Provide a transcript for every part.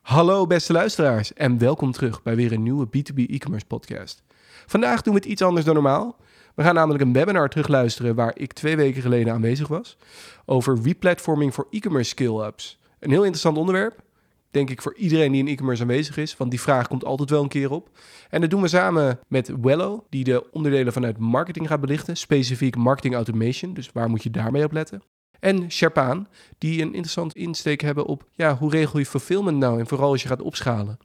Hallo beste luisteraars en welkom terug bij weer een nieuwe B2B e-commerce podcast. Vandaag doen we het iets anders dan normaal. We gaan namelijk een webinar terugluisteren waar ik twee weken geleden aanwezig was over replatforming voor e-commerce skill-ups. Een heel interessant onderwerp, denk ik voor iedereen die in e-commerce aanwezig is, want die vraag komt altijd wel een keer op. En dat doen we samen met Wello, die de onderdelen vanuit marketing gaat belichten, specifiek marketing automation, dus waar moet je daarmee op letten. En Sherpaan, die een interessant insteek hebben op ja, hoe regel je fulfillment nou en vooral als je gaat opschalen.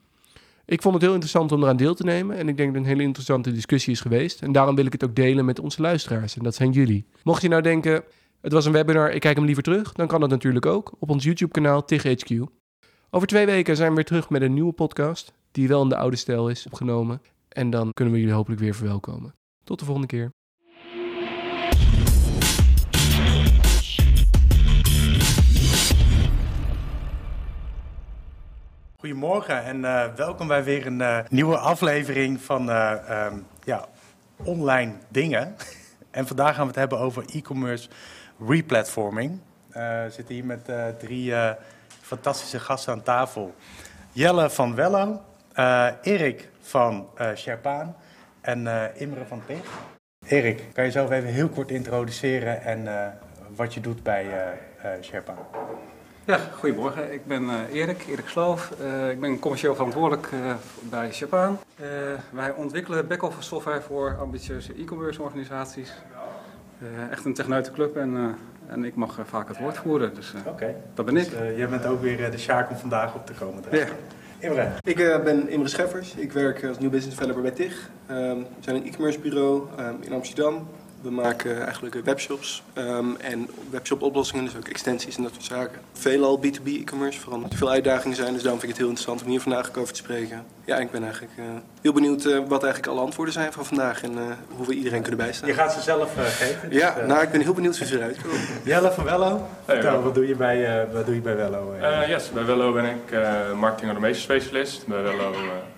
Ik vond het heel interessant om eraan deel te nemen en ik denk dat het een hele interessante discussie is geweest. En daarom wil ik het ook delen met onze luisteraars en dat zijn jullie. Mocht je nou denken, het was een webinar, ik kijk hem liever terug, dan kan dat natuurlijk ook op ons YouTube kanaal TIGHQ. Over twee weken zijn we weer terug met een nieuwe podcast, die wel in de oude stijl is opgenomen. En dan kunnen we jullie hopelijk weer verwelkomen. Tot de volgende keer. Goedemorgen en eh, welkom bij weer een eh, nieuwe aflevering van eh, ehm, ja, online dingen. en vandaag gaan we het hebben over e-commerce replatforming. we zitten hier met drie fantastische gasten aan tafel. Jelle van Wello, Erik van Sherpaan en Imre van Pig. Erik, kan je zelf even heel kort introduceren en wat je doet bij Sherpaan? Ja, goedemorgen. Ik ben uh, Erik, Erik Sloof. Uh, ik ben commercieel verantwoordelijk uh, bij Japan. wij ontwikkelen back-office software voor ambitieuze e-commerce organisaties. echt een techneutenclub en, en ik mag vaak het woord voeren. Dus okay. dat ben ik. Dus, jij bent ook weer de Sjaak om vandaag op te komen. Ja. Imre. Ik ben Imre Scheffers. Ik werk als nieuw business developer bij TIG. Um, we zijn een e-commerce bureau um, in Amsterdam. We maken eigenlijk webshops um, en webshop oplossingen, dus ook extensies en dat soort zaken. Veelal B2B e-commerce, vooral omdat er veel uitdagingen zijn. Dus daarom vind ik het heel interessant om hier vandaag over te spreken. Ja, ik ben eigenlijk uh, heel benieuwd uh, wat eigenlijk alle antwoorden zijn van vandaag en uh, hoe we iedereen kunnen bijstaan. Je gaat ze zelf geven? Dus, ja, nou ik ben heel benieuwd wie ze eruit komen. Jelle van Wello, hey, Vertel, wat doe je bij, wat doe je bij Wello? yes, bij Wello ben ik marketing automation specialist. Bij Wello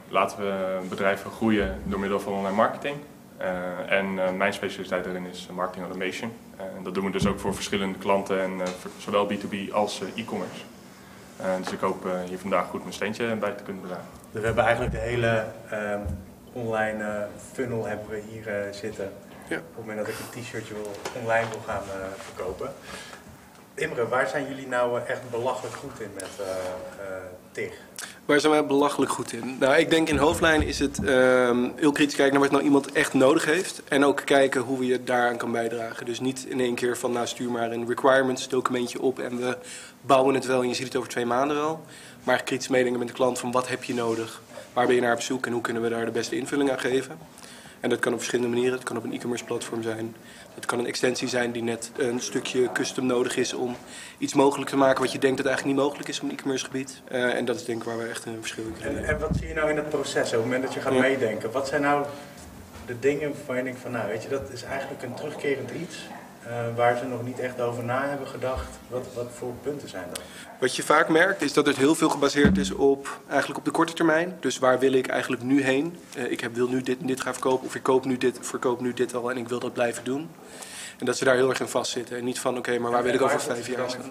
laten we bedrijven groeien door middel van online marketing. Uh, en uh, mijn specialiteit daarin is marketing automation. Uh, en dat doen we dus ook voor verschillende klanten, en, voor zowel B2B als e-commerce. dus ik hoop hier vandaag goed mijn steentje bij te kunnen dragen. Dus we hebben eigenlijk de hele ehm, online funnel hebben we hier zitten. Ja. Op het moment dat ik een t-shirtje wil, online wil gaan verkopen. Imre, waar zijn jullie nou echt belachelijk goed in met TIG? Waar zijn wij belachelijk goed in? Nou, ik denk in hoofdlijn is het uh, heel kritisch kijken naar wat nou iemand echt nodig heeft. En ook kijken hoe je daaraan kan bijdragen. Dus niet in één keer van, nou stuur maar een requirements documentje op en we bouwen het wel en je ziet het over twee maanden wel. Maar kritisch meedenken met de klant van wat heb je nodig? Waar ben je naar op zoek en hoe kunnen we daar de beste invulling aan geven? En dat kan op verschillende manieren. Het kan op een e-commerce platform zijn. Het kan een extensie zijn die net een stukje custom nodig is om iets mogelijk te maken wat je denkt dat eigenlijk niet mogelijk is op een e-commerce gebied. Uh, en dat is denk ik waar we echt een verschil in krijgen. En, en, wat zie je nou in het proces, op het moment dat je gaat ja. meedenken? Wat zijn nou de dingen waarvan je denkt van nou weet je, dat is eigenlijk een terugkerend iets. Uh, waar ze nog niet echt over na hebben gedacht. Wat, wat voor punten zijn dat? Wat je vaak merkt is dat het heel veel gebaseerd is op, eigenlijk op de korte termijn. Dus waar wil ik eigenlijk nu heen? Uh, ik heb, wil nu dit en dit gaan verkopen of ik koop nu dit, verkoop nu dit al en ik wil dat blijven doen. En dat ze daar heel erg in vastzitten. En niet van oké, okay, maar waar wil ik over vijf jaar zijn?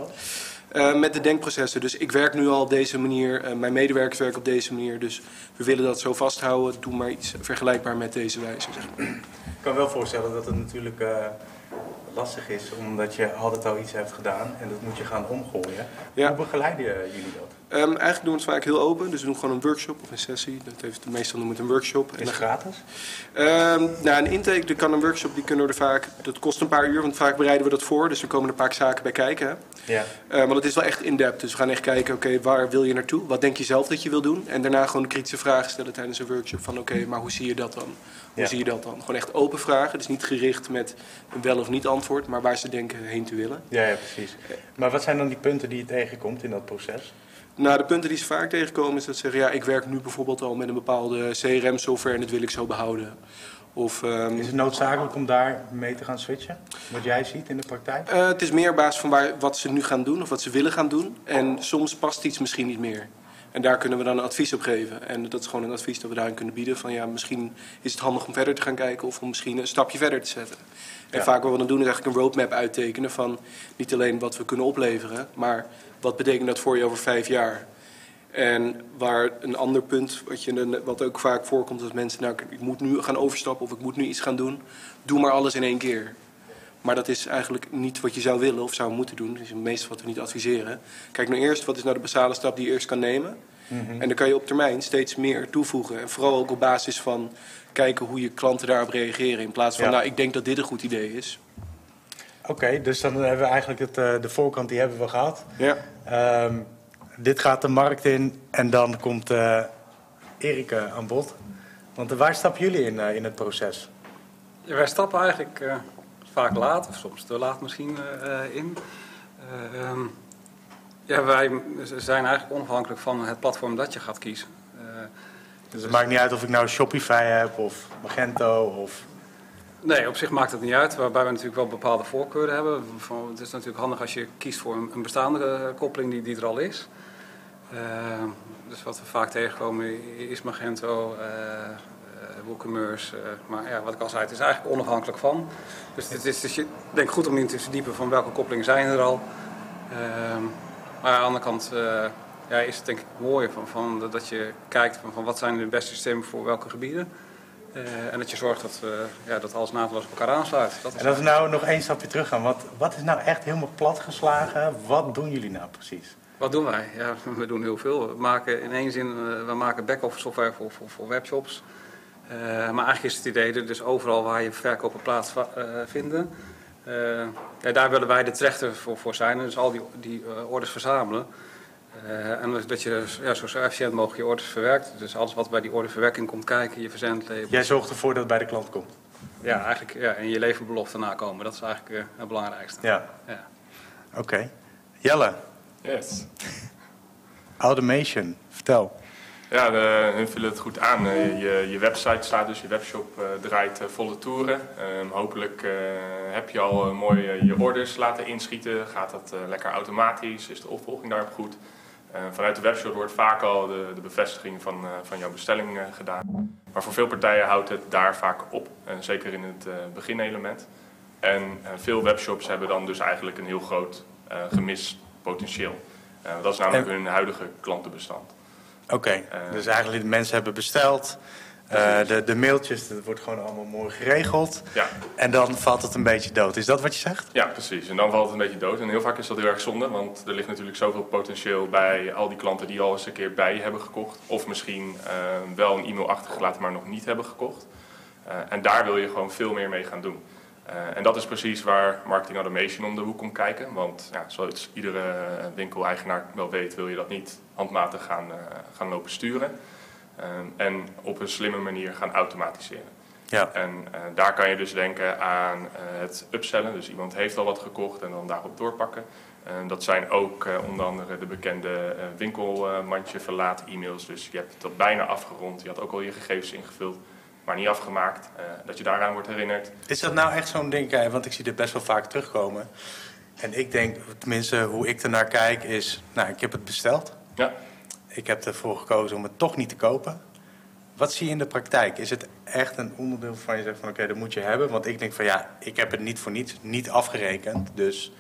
Uh, met de denkprocessen. Dus ik werk nu al op deze manier, uh, mijn medewerkers werken op deze manier. Dus we willen dat zo vasthouden. Doe maar iets vergelijkbaar met deze wijze. Zeg maar. Ik kan wel voorstellen dat het natuurlijk lastig is, omdat je altijd al iets hebt gedaan en dat moet je gaan omgooien. Ja. Hoe begeleiden jullie dat? Um, eigenlijk doen we het vaak heel open, dus we doen gewoon een workshop of een sessie. Dat heeft, meestal noemen het een workshop. Is het gratis? Um, nou, een intake, kan een workshop, die kunnen we er vaak, dat kost een paar uur, want vaak bereiden we dat voor. Dus we komen er een paar zaken bij kijken. Ja. Uh, maar het is wel echt in-depth, dus we gaan echt kijken, oké, okay, waar wil je naartoe? Wat denk je zelf dat je wil doen? En daarna gewoon kritische vragen stellen tijdens een workshop van, oké, okay, maar hoe zie je dat dan? Hoe ja. zie je dat dan? Gewoon echt open vragen, dus niet gericht met een wel of niet antwoord, maar waar ze denken heen te willen. Ja, ja precies. Maar wat zijn dan die punten die je tegenkomt in dat proces? Nou, de punten die ze vaak tegenkomen is dat ze zeggen... ja, ik werk nu bijvoorbeeld al met een bepaalde CRM-software en dat wil ik zo behouden. Of, um, is het noodzakelijk om daar mee te gaan switchen? Wat jij ziet in de praktijk? Uh, het is meer op basis van waar, wat ze nu gaan doen of wat ze willen gaan doen. En soms past iets misschien niet meer. En daar kunnen we dan een advies op geven. En dat is gewoon een advies dat we daarin kunnen bieden. Van ja, misschien is het handig om verder te gaan kijken of om misschien een stapje verder te zetten. En ja. vaak wat we dan doen is eigenlijk een roadmap uittekenen van niet alleen wat we kunnen opleveren, maar wat betekent dat voor je over vijf jaar. En waar een ander punt, wat, je, wat ook vaak voorkomt, dat mensen, nou, ik moet nu gaan overstappen of ik moet nu iets gaan doen. Doe maar alles in één keer. Maar dat is eigenlijk niet wat je zou willen of zou moeten doen. Dat is het meeste wat we niet adviseren. Kijk nou eerst, wat is nou de basale stap die je eerst kan nemen? En dan kan je op termijn steeds meer toevoegen. En vooral ook op basis van kijken hoe je klanten daarop reageren. In plaats van, Ja. nou, ik denk dat dit een goed idee is. Oké, dus dan hebben we eigenlijk het, eh, de voorkant die hebben we gehad. Ja. Ehm, dit gaat de markt in en dan komt eh Erik eh, aan bod. Want waar stappen jullie in, eh, in het proces? Ja, wij stappen eigenlijk eh, vaak laat, of soms te laat misschien, eh, in. Eh, ehm, ja, wij zijn eigenlijk onafhankelijk van het platform dat je gaat kiezen. Eh, Dus het maakt niet uit of ik nou Shopify heb of Magento of... Nee, op zich maakt het niet uit. Waarbij we natuurlijk wel bepaalde voorkeuren hebben. Het is natuurlijk handig als je kiest voor een, bestaande koppeling die, die er al is. Dus wat we vaak tegenkomen is Magento, WooCommerce. eh, maar ja, wat ik al zei, het is eigenlijk onafhankelijk van. Dus het is dus je denk goed om in te verdiepen van welke koppelingen zijn er al. Ehm, maar aan de andere kant eh, ja, is het denk ik mooi van, van, dat je kijkt van, van wat zijn de beste systemen voor welke gebieden. Eh, en dat je zorgt dat, eh, ja, dat alles naadloos op elkaar aansluit. Dat is En als we nou nog één stapje terug gaan. Wat, wat is nou echt helemaal platgeslagen? Wat doen jullie nou precies? Wat doen wij? Ja, we doen heel veel. We maken in één zin, we maken back-office software voor, voor, voor webshops. Eh, maar eigenlijk is het idee dat dus overal waar je verkopen plaats eh, vinden. eh, ja, daar willen wij de trechter voor, voor zijn. Dus al die, die eh, orders verzamelen. Eh, en dat je dus, ja, zo efficiënt mogelijk je orders verwerkt. Dus alles wat bij die orderverwerking komt kijken, je verzendlabels. Jij zorgt ervoor dat het bij de klant komt. Ja, eigenlijk ja, en je leverbelofte nakomen. Dat is eigenlijk eh, het belangrijkste. Ja, Ja. oké. Jelle, Yes. automation, vertel. Ja, de, hun vullen het goed aan. Eh, je, je website staat dus, je webshop eh, draait eh, volle toeren. Ehm, hopelijk heb je al mooi je orders laten inschieten. Gaat dat lekker automatisch? Is de opvolging daarop goed? Eh, vanuit de webshop wordt vaak al de, de bevestiging van, van jouw bestelling gedaan. Maar voor veel partijen houdt het daar vaak op. zeker in het beginelement. En veel webshops hebben dan dus eigenlijk een heel groot gemist potentieel. Dat is namelijk hun huidige klantenbestand. Oké, Eh. dus eigenlijk de mensen hebben besteld. eh, de, de mailtjes, dat wordt gewoon allemaal mooi geregeld. Ja, En dan valt het een beetje dood. Is dat wat je zegt? Ja, precies. En dan valt het een beetje dood. En heel vaak is dat heel erg zonde, want er ligt natuurlijk zoveel potentieel bij al die klanten die al eens een keer bij je hebben gekocht. Of misschien eh, wel een e-mail achtergelaten, maar nog niet hebben gekocht. En daar wil je gewoon veel meer mee gaan doen. En dat is precies waar marketing automation om de hoek komt kijken. Want ja, zoals iedere winkeleigenaar wel weet, wil je dat niet handmatig gaan, eh, gaan lopen sturen. Eh, en op een slimme manier gaan automatiseren. Ja. En eh, daar kan je dus denken aan het upsellen. Dus iemand heeft al wat gekocht en dan daarop doorpakken. Dat zijn ook onder andere de bekende winkelmandje verlaat e-mails. Dus je hebt dat bijna afgerond. Je had ook al je gegevens ingevuld, maar niet afgemaakt. Dat je daaraan wordt herinnerd. Is dat nou echt zo'n ding? Want ik zie dit best wel vaak terugkomen. En ik denk, tenminste hoe ik ernaar kijk, is... Nou, ik heb het besteld. Ja, Ik heb ervoor gekozen om het toch niet te kopen. Wat zie je in de praktijk? Is het echt een onderdeel van je zegt van oké, dat moet je hebben? Want ik denk van ja, ik heb het niet voor niets niet afgerekend. Dus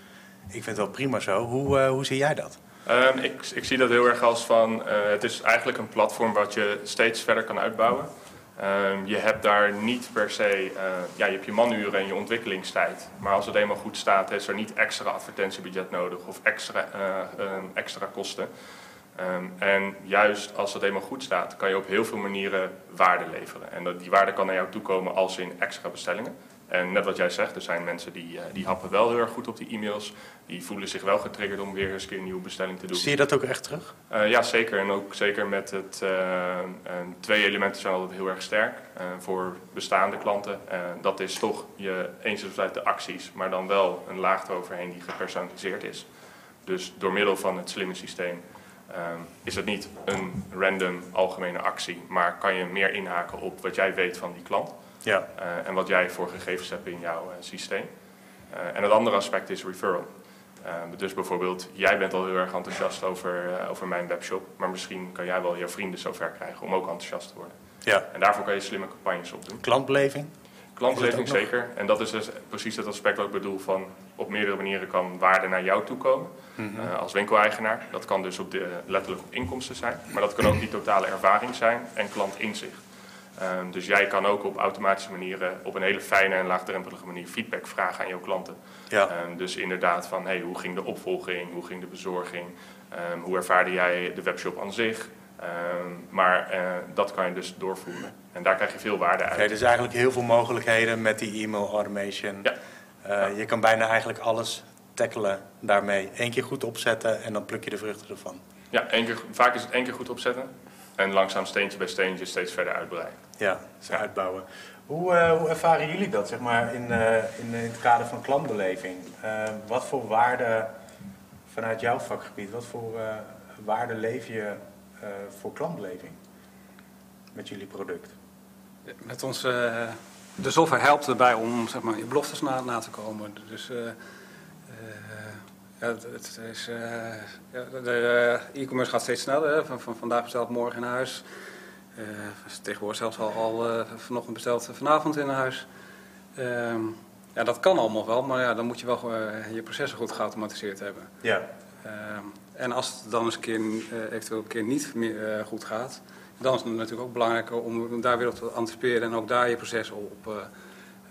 ik vind het wel prima zo. Hoe, eh, hoe zie jij dat? Ehm, ik, ik zie dat heel erg als van, eh, het is eigenlijk een platform wat je steeds verder kan uitbouwen. Ehm, je hebt daar niet per se, eh, ja, je hebt je manuren en je ontwikkelingstijd. Maar als het eenmaal goed staat, is er niet extra advertentiebudget nodig of extra, eh, ehm, extra kosten. Ehm, en juist als het eenmaal goed staat, kan je op heel veel manieren waarde leveren. En dat, die waarde kan naar jou toekomen als in extra bestellingen. En net wat jij zegt, er zijn mensen die, eh, die happen wel heel erg goed op die e-mails. Die voelen zich wel getriggerd om weer eens een keer een nieuwe bestelling te doen. Zie je dat ook echt terug? Eh, ja, zeker. En ook zeker met het eh, twee elementen zijn altijd heel erg sterk voor bestaande klanten. Dat is toch je enerzijds de acties, maar dan wel een laag eroverheen die gepersonaliseerd is. Dus door middel van het slimme systeem is het niet een random algemene actie, maar kan je meer inhaken op wat jij weet van die klant. Ja. eh, en wat jij voor gegevens hebt in jouw eh, systeem. Eh, en het andere aspect is referral. Eh, dus bijvoorbeeld, jij bent al heel erg enthousiast over, over mijn webshop, maar misschien kan jij wel jouw vrienden zover krijgen om ook enthousiast te worden. ja. En daarvoor kan je slimme campagnes op doen. Klantbeleving? Klantbeleving zeker. En dat is dus precies het aspect wat ik bedoel van op meerdere manieren kan waarde naar jou toe komen eh, als winkeleigenaar. Dat kan dus op de, letterlijk op inkomsten zijn, maar dat kan ook die totale ervaring zijn en klantinzicht. Ehm, dus jij kan ook op automatische manieren, op een hele fijne en laagdrempelige manier feedback vragen aan jouw klanten. Ja. Ehm, dus inderdaad van hey, hoe ging de opvolging, hoe ging de bezorging, Ehm, hoe ervaarde jij de webshop aan zich. Maar eh, dat kan je dus doorvoeren. En daar krijg je veel waarde uit. Oké, dus eigenlijk heel veel mogelijkheden met die e-mail automation. Ja. Eh, je kan bijna eigenlijk alles tackelen daarmee. Eén keer goed opzetten en dan pluk je de vruchten ervan. Ja, één keer, vaak is het één keer goed opzetten. En langzaam steentje bij steentje steeds verder uitbreiden. Ja, ze uitbouwen. Hoe, eh, hoe ervaren jullie dat zeg maar, in, eh, in, in het kader van klantbeleving? Eh, wat voor waarde vanuit jouw vakgebied, wat voor eh, waarde leef je eh, voor klantbeleving met jullie product? Met ons, eh, de software helpt erbij om zeg maar, je beloftes na, na te komen. Dus eh, eh, ja, het, het is, eh, ja, de e-commerce gaat steeds sneller. Hè. Van, van vandaag besteld morgen in huis. Is tegenwoordig zelfs al, al vanochtend besteld vanavond in huis. Ehm, ja, dat kan allemaal wel, maar ja, dan moet je wel je processen goed geautomatiseerd hebben. Ja, Ehm, en als het dan eens een keer, eventueel een keer niet meer goed gaat, dan is het natuurlijk ook belangrijk om daar weer op te anticiperen en ook daar je proces op eh,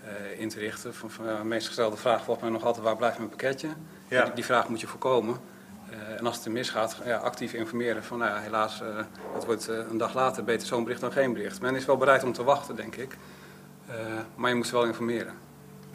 eh, in te richten. Van, de meest gestelde vraag volgens mij nog altijd, waar blijft mijn pakketje? Ja. Die, die vraag moet je voorkomen. Eh, en als het er misgaat, ja, actief informeren van nou ja, helaas, eh, het wordt een dag later beter zo'n bericht dan geen bericht. Men is wel bereid om te wachten, denk ik. Maar je moet ze wel informeren.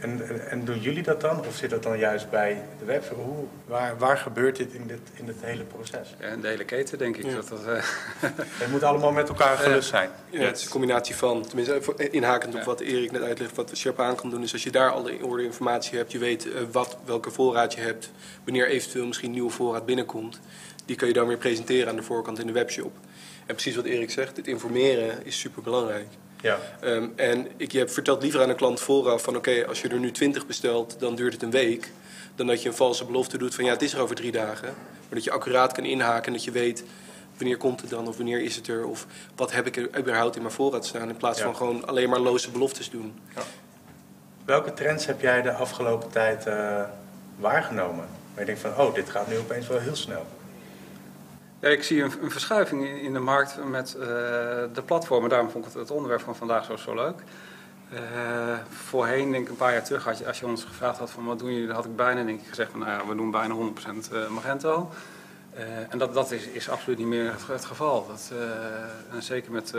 En, en, en doen jullie dat dan? Of zit dat dan juist bij de webshop? Hoe, waar, waar gebeurt dit in dit, in dit hele proces? En de hele keten, denk ik. Ja. Dat dat, eh, Het moet allemaal met elkaar gelust zijn. Ja, het is een combinatie van, tenminste voor- inhakend op Ja. wat Erik net uitlegt, wat Sherpa kan doen, is als je daar al de orde informatie hebt, je weet eh, wat, welke voorraad je hebt, wanneer eventueel misschien nieuwe voorraad binnenkomt, die kun je dan weer presenteren aan de voorkant in de webshop. En precies wat Erik zegt, het informeren is super belangrijk. Ja, Ehm, en ik, je vertelt liever aan een klant vooraf van oké, als je er nu 20 bestelt, dan duurt het een week. Dan dat je een valse belofte doet van ja, het is er over drie dagen. Maar dat je accuraat kan inhaken en dat je weet wanneer komt het dan of wanneer is het er of wat heb ik er überhaupt in mijn voorraad staan. In plaats Ja. van gewoon alleen maar loze beloftes doen. welke trends heb jij de afgelopen tijd eh, waargenomen? Waar je denkt van, oh, dit gaat nu opeens wel heel snel. Ja, ik zie een, een verschuiving in, de markt met eh, de platformen. Daarom vond ik het, het onderwerp van vandaag zo, zo leuk. Eh, voorheen, denk ik een paar jaar terug, had je, als je ons gevraagd had van wat doen jullie, had ik bijna denk ik, gezegd van nou ja, we doen bijna 100% eh, Magento. En dat, dat is, is absoluut niet meer het, geval. Dat, en zeker met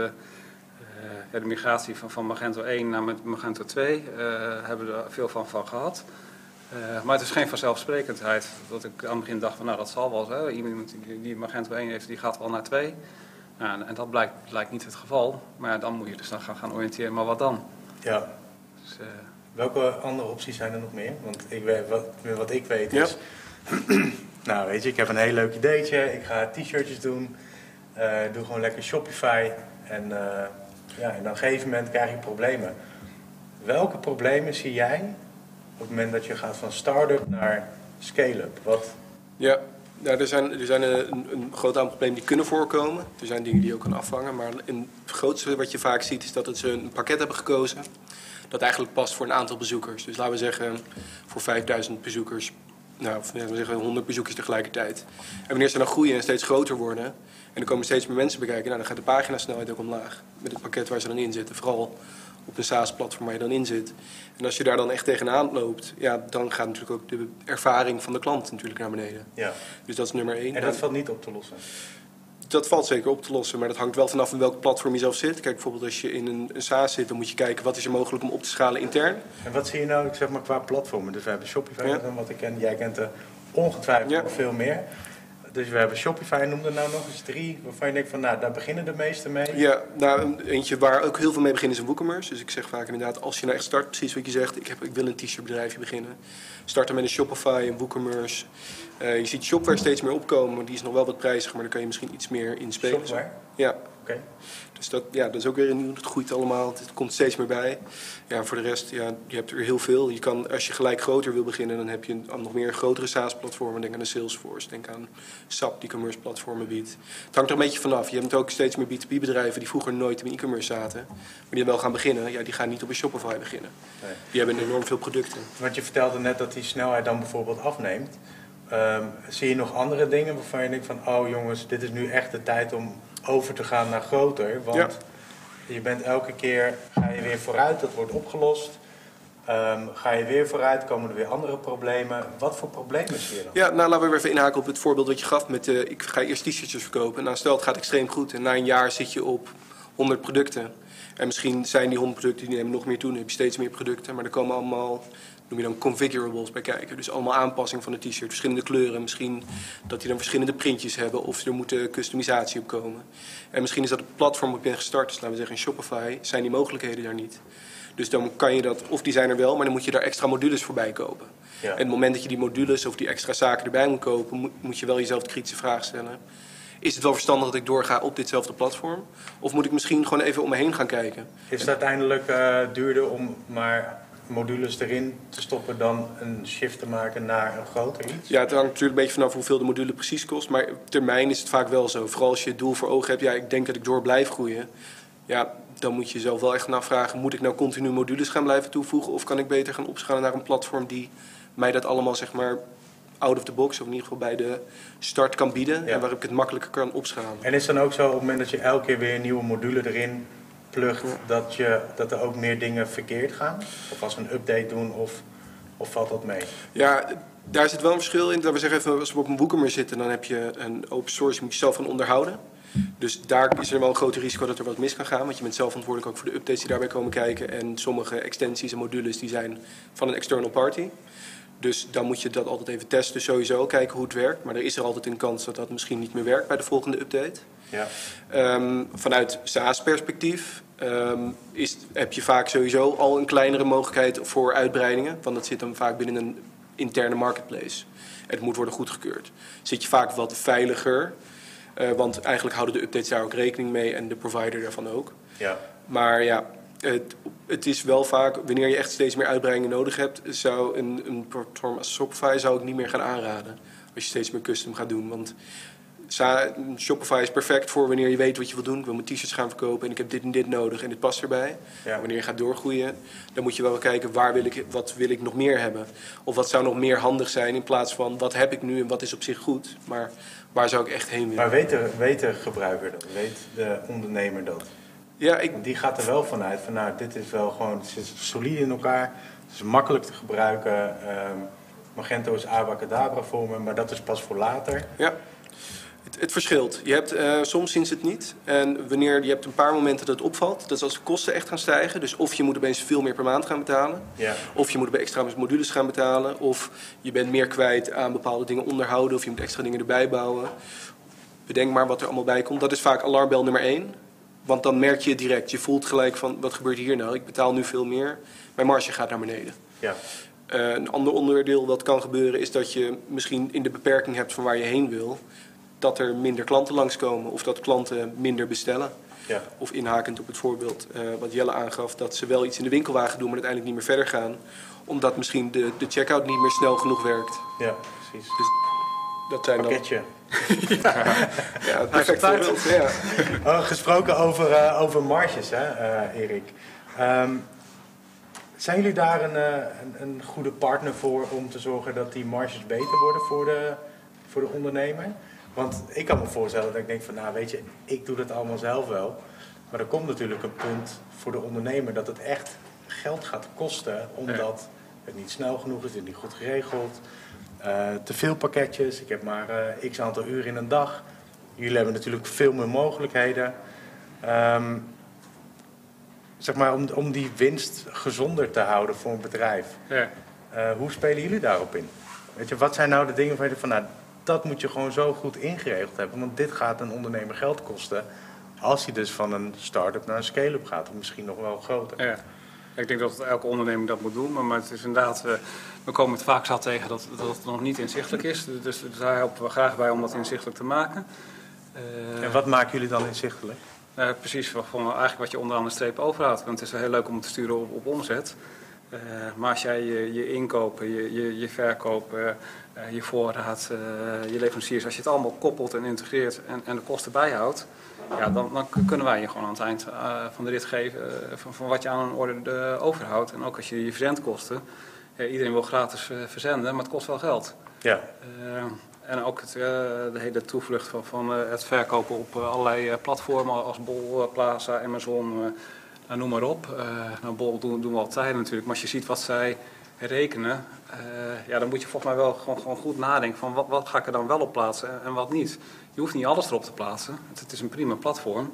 de migratie van, van Magento 1 naar Magento 2 eh, hebben we er veel van, van gehad. Eh, maar het is geen vanzelfsprekendheid dat ik aan het begin dacht van nou dat zal wel zo. Iemand die, die Magento 1 heeft, die gaat wel naar 2. Nou, en, dat blijkt, blijkt niet het geval. Maar ja, dan moet je dus dan gaan, gaan oriënteren. Maar wat dan? Ja, Dus, eh, welke andere opties zijn er nog meer? Want ik weet, wat, wat ik weet Ja. is... nou, weet je, ik heb een heel leuk ideetje. Ik ga t-shirtjes doen. Eh, doe gewoon lekker Shopify. En, eh, ja, en op een gegeven moment krijg je problemen. Welke problemen zie jij het moment dat je gaat van start-up naar scale-up? Wat, Ja, nou, er zijn, er zijn een, een groot aantal problemen die kunnen voorkomen. Er zijn dingen die je ook kan afvangen. Maar het grootste wat je vaak ziet is dat ze een pakket hebben gekozen. Dat eigenlijk past voor een aantal bezoekers. Dus laten we zeggen voor 5000 bezoekers. Nou, laten we zeggen 100 bezoekers tegelijkertijd. En wanneer ze dan groeien en steeds groter worden. En er komen steeds meer mensen bekijken. Nou, dan gaat de paginasnelheid ook omlaag. Met het pakket waar ze dan in zitten. Vooral op een SaaS-platform waar je dan in zit. En als je daar dan echt tegenaan loopt, ja, dan gaat natuurlijk ook de ervaring van de klant natuurlijk naar beneden. ja. Dus dat is nummer één. En dat valt niet op te lossen. Dat valt zeker op te lossen, maar dat hangt wel vanaf in welk platform je zelf zit. Kijk, bijvoorbeeld als je in een, een SaaS zit, dan moet je kijken wat is er mogelijk om op te schalen intern. En wat zie je nou, ik zeg maar, qua platformen? Dus we hebben Shopify, Ja. wat ik ken. Jij kent er ongetwijfeld Ja. veel meer. Dus we hebben Shopify, noem er nou nog eens drie, waarvan je denkt van, nou, daar beginnen de meesten mee. Ja, nou, een- eentje waar ook heel veel mee beginnen is een WooCommerce. Dus ik zeg vaak inderdaad, als je nou echt start, precies wat je zegt, ik, heb, ik wil een t-shirt bedrijfje beginnen. Start dan met een Shopify, een WooCommerce. Eh, je ziet Shopware steeds meer opkomen, die is nog wel wat prijziger, maar daar kan je misschien iets meer in spelen. Software? Ja, Oké. Dus dat, ja, dat is ook weer een nieuw. Het groeit allemaal. Het komt steeds meer bij. Ja, voor de rest, ja, je hebt er heel veel. Je kan, als je gelijk groter wil beginnen, dan heb je nog meer grotere SaaS-platformen. Denk aan de Salesforce, denk aan SAP, die commerce-platformen biedt. Het hangt er een beetje vanaf. Je hebt ook steeds meer B2B-bedrijven die vroeger nooit in e-commerce zaten. Maar die wel gaan beginnen. Ja, die gaan niet op een Shopify beginnen. Nee. Die hebben enorm veel producten. Want je vertelde net dat die snelheid dan bijvoorbeeld afneemt. Ehm, zie je nog andere dingen waarvan je denkt van... oh jongens, dit is nu echt de tijd om over te gaan naar groter. Want Ja. je bent elke keer, ga je weer vooruit, dat wordt opgelost. Ehm, ga je weer vooruit, komen er weer andere problemen. Wat voor problemen zie je dan? Ja, nou laten we even inhaken op het voorbeeld wat je gaf met eh, ik ga eerst t-shirtjes verkopen. Nou, stel het gaat extreem goed en na een jaar zit je op 100 producten. En misschien zijn die 100 producten die nemen nog meer toe, dan heb je steeds meer producten. Maar er komen allemaal, noem je dan configurables bij kijken. Dus allemaal aanpassingen van het t-shirt, verschillende kleuren. Misschien dat die dan verschillende printjes hebben of er moet eh, customisatie op komen. En misschien is dat het platform waarop je gestart, dus laten we zeggen in Shopify, zijn die mogelijkheden daar niet. Dus dan kan je dat, of die zijn er wel, maar dan moet je daar extra modules voorbij kopen. Ja. En het moment dat je die modules of die extra zaken erbij moet kopen, moet, moet je wel jezelf de kritische vraag stellen. Is het wel verstandig dat ik doorga op ditzelfde platform? Of moet ik misschien gewoon even om me heen gaan kijken? Is het uiteindelijk eh, duurder om maar modules erin te stoppen dan een shift te maken naar een groter iets? Ja, het hangt natuurlijk een beetje vanaf hoeveel de module precies kost. Maar op termijn is het vaak wel zo. Vooral als je het doel voor ogen hebt, ja, ik denk dat ik door blijf groeien. Ja, dan moet je jezelf wel echt navragen, moet ik nou continu modules gaan blijven toevoegen? Of kan ik beter gaan opschalen naar een platform die mij dat allemaal, zeg maar, out of the box, of in ieder geval bij de start kan bieden. Ja. En waarop ik het makkelijker kan opschalen. En is dan ook zo op het moment dat je elke keer weer nieuwe module erin plugt, dat, je, dat er ook meer dingen verkeerd gaan? Of als we een update doen, of, of valt dat mee? Ja, daar zit wel een verschil in. Dat we zeggen, even, als we op een WooCommerce zitten, dan heb je een open source, je moet je zelf gaan onderhouden. Dus daar is er wel een groot risico dat er wat mis kan gaan. Want je bent zelf verantwoordelijk ook voor de updates die daarbij komen kijken. En sommige extensies en modules die zijn van een external party. Dus dan moet je dat altijd even testen sowieso, kijken hoe het werkt. Maar er is er altijd een kans dat dat misschien niet meer werkt bij de volgende update. Ja. Ehm, vanuit SaaS-perspectief ehm, is, heb je vaak sowieso al een kleinere mogelijkheid voor uitbreidingen. Want dat zit dan vaak binnen een interne marketplace. Het moet worden goedgekeurd. Zit je vaak wat veiliger. eh, want eigenlijk houden de updates daar ook rekening mee en de provider daarvan ook. ja. Maar ja, het, het is wel vaak, wanneer je echt steeds meer uitbreidingen nodig hebt, zou een, een platform als Shopify zou ik niet meer gaan aanraden. Als je steeds meer custom gaat doen. Want Shopify is perfect voor wanneer je weet wat je wil doen. Ik wil mijn t-shirts gaan verkopen en ik heb dit en dit nodig en dit past erbij. Ja. Wanneer je gaat doorgroeien, dan moet je wel kijken waar wil ik, wat wil ik nog meer hebben. Of wat zou nog meer handig zijn in plaats van wat heb ik nu en wat is op zich goed. Maar waar zou ik echt heen willen? Maar weet de, weet de gebruiker dat? Weet de ondernemer dat? Ja, ik, Want die gaat er wel vanuit van nou, dit is wel gewoon, het zit solide in elkaar. Het is makkelijk te gebruiken. Ehm, Magento is abacadabra voor me, maar dat is pas voor later. Ja, het, het verschilt. Je hebt, eh, soms zien ze het niet. En wanneer je hebt een paar momenten dat het opvalt, dat is als de kosten echt gaan stijgen. Dus of je moet opeens veel meer per maand gaan betalen. Ja. Of je moet bij extra modules gaan betalen. Of je bent meer kwijt aan bepaalde dingen onderhouden. Of je moet extra dingen erbij bouwen. Bedenk maar wat er allemaal bij komt. Dat is vaak alarmbel nummer één. Want dan merk je het direct. Je voelt gelijk van, wat gebeurt hier nou? Ik betaal nu veel meer. Mijn marge gaat naar beneden. Ja. Eh, een ander onderdeel wat kan gebeuren is dat je misschien in de beperking hebt van waar je heen wil, dat er minder klanten langskomen of dat klanten minder bestellen. Ja. Of inhakend op het voorbeeld eh, wat Jelle aangaf, dat ze wel iets in de winkelwagen doen, maar uiteindelijk niet meer verder gaan, omdat misschien de, de checkout niet meer snel genoeg werkt. ja, precies. Dus dat zijn dan Pakketje. ja, het perfect voorbeeld. Ja. Oh, gesproken over, eh, over marges, hè, eh, Erik. Ehm, zijn jullie daar een, eh, een, een goede partner voor om te zorgen dat die marges beter worden voor de, voor de ondernemer? Want ik kan me voorstellen dat ik denk van, nou weet je, ik doe dat allemaal zelf wel. Maar er komt natuurlijk een punt voor de ondernemer dat het echt geld gaat kosten, omdat het niet snel genoeg is, het is niet goed geregeld. Eh, te veel pakketjes, ik heb maar eh, x aantal uur in een dag. Jullie hebben natuurlijk veel meer mogelijkheden. Ehm, zeg maar, om, om die winst gezonder te houden voor een bedrijf. Ja. Eh, hoe spelen jullie daarop in? Weet je, wat zijn nou de dingen waar je van, nou, dat moet je gewoon zo goed ingeregeld hebben. Want dit gaat een ondernemer geld kosten. Als hij dus van een start-up naar een scale-up gaat, of misschien nog wel groter. Ja. Ik denk dat elke onderneming dat moet doen, maar, het is inderdaad, uh, we komen het vaak zat tegen dat, dat het nog niet inzichtelijk is. Dus, dus daar helpen we graag bij om dat inzichtelijk te maken. Uh, en wat maken jullie dan inzichtelijk? Uh, precies, van eigenlijk wat je onderaan de streep overhoudt. Want het is heel leuk om te sturen op, op omzet. Uh, maar als jij je, je inkopen, je, je, je verkoop, uh, je voorraad, je leveranciers, als je het allemaal koppelt en integreert en, en de kosten bijhoudt, ja, dan, dan, kunnen wij je gewoon aan het eind van de rit geven van, van, wat je aan een orde overhoudt. En ook als je je verzendkosten, iedereen wil gratis verzenden, maar het kost wel geld. Ja. En ook het, de hele toevlucht van, van het verkopen op allerlei platformen als Bol, Plaza, Amazon, noem maar op. nou, Bol doen, doen we altijd natuurlijk, maar als je ziet wat zij rekenen, ja, dan moet je volgens mij wel gewoon, gewoon goed nadenken van wat, wat ga ik er dan wel op plaatsen en, wat niet. Je hoeft niet alles erop te plaatsen, het, het is een prima platform.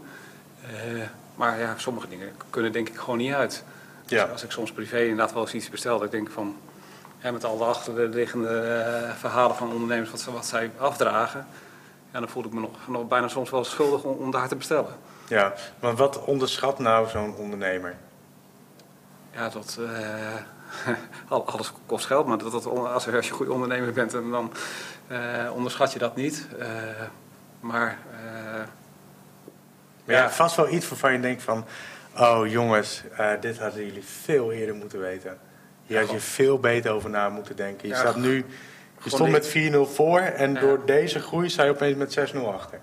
maar ja, sommige dingen kunnen denk ik gewoon niet uit. Ja. Dus als ik soms privé inderdaad wel eens iets bestel, dat ik denk van en met al de achterliggende uh, verhalen van ondernemers wat, wat zij afdragen. Ja, dan voel ik me nog, nog bijna soms wel schuldig om, om daar te bestellen. Ja, maar wat onderschat nou zo'n ondernemer? Ja, dat. Uh, alles kost geld, maar dat, dat, als, je, je een goede ondernemer bent, dan uh, onderschat je dat niet. maar. ja, ja, vast wel iets waarvan je denkt van. Oh jongens, dit hadden jullie veel eerder moeten weten. Hier had je veel beter over na moeten denken. Je, ja, nu, je stond met 4-0 voor en door deze groei sta je opeens met 6-0 achter.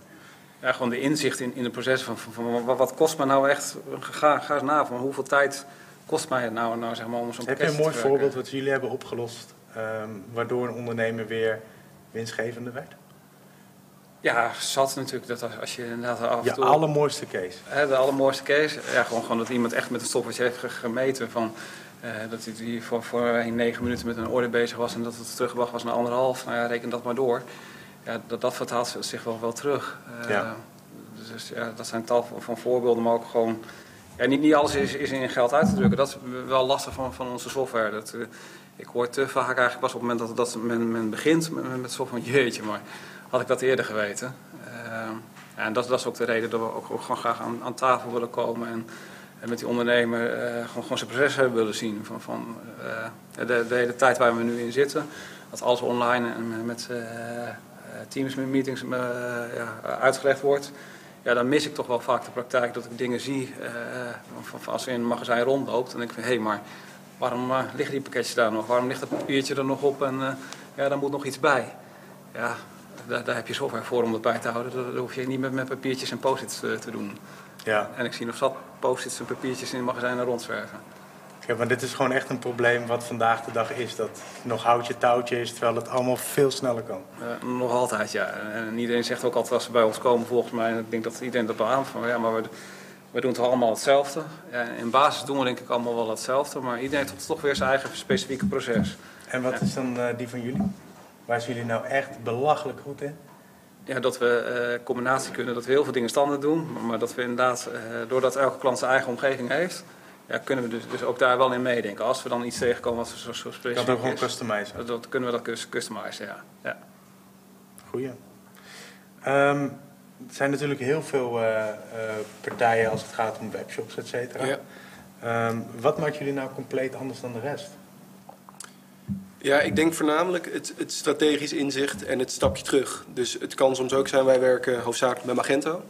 Ja, gewoon de inzicht in, in het proces van, van, van, wat kost me nou echt, ga, ga eens na van hoeveel tijd kost mij het nou, nou zeg maar, om zo'n Heb je een mooi voorbeeld wat jullie hebben opgelost, um, waardoor een ondernemer weer winstgevender werd? Ja, zat natuurlijk dat als je inderdaad af en toe... Je allermooiste case. Hè, de allermooiste case. Ja, gewoon, gewoon dat iemand echt met een stopwatch heeft gemeten van uh, dat hij voor, voor negen minuten met een orde bezig was en dat het teruggebracht was naar anderhalf. Nou ja, reken dat maar door. Ja, dat, dat vertaalt zich wel, wel terug. Uh, ja. Dus ja, dat zijn tal van voorbeelden, maar ook gewoon... Ja, niet, alles is, is in geld uit te drukken. Dat is wel lastig van, van onze software. Dat, uh, ik hoor te vaak eigenlijk pas op het moment dat, dat men, men begint met, met software... Jeetje, maar had ik dat eerder geweten. Ja, en dat, dat is ook de reden dat we ook, gewoon graag aan, aan tafel willen komen... En, en met die ondernemer uh, gewoon, gewoon zijn proces hebben willen zien. Van, van de, de, hele tijd waar we nu in zitten, dat alles online en met teams met meetings uitgelegd wordt. Ja, dan mis ik toch wel vaak de praktijk dat ik dingen zie. Van als je in een magazijn rondloopt, dan denk ik van hé, hey, maar waarom liggen die pakketjes daar nog? Waarom ligt dat papiertje er nog op? En ja, daar moet nog iets bij. Ja, daar, daar, heb je software voor om dat bij te houden. Dat, hoef je niet met, met papiertjes en post-its te doen. Ja. En ik zie nog zat post-its en papiertjes in magazijnen rondzwerven. Ja, maar dit is gewoon echt een probleem wat vandaag de dag is. Dat nog houtje touwtje is, terwijl het allemaal veel sneller kan. Uh, nog altijd, ja. En iedereen zegt ook altijd als ze bij ons komen, volgens mij. En ik denk dat iedereen dat beaamt van, ja, maar we, we doen toch allemaal hetzelfde. Ja, in basis doen we denk ik allemaal wel hetzelfde. Maar iedereen heeft toch weer zijn eigen specifieke proces. En wat is dan uh, die van jullie? Waar zijn jullie nou echt belachelijk goed in? ja, dat we uh, combinatie kunnen, dat we heel veel dingen standaard doen. Maar dat we inderdaad, uh, doordat elke klant zijn eigen omgeving heeft, ja, kunnen we dus, dus ook daar wel in meedenken. Als we dan iets tegenkomen wat zo, zo specifiek is. Dat ook gewoon customizen. Dat, kunnen we dat customizen, ja. ja. Goeie. Um, er zijn natuurlijk heel veel uh, partijen als het gaat om webshops, et cetera. Ja. Um, wat maakt jullie nou compleet anders dan de rest? Ja, ik denk voornamelijk het, het, strategisch inzicht en het stapje terug. Dus het kan soms ook zijn, wij werken hoofdzakelijk met Magento.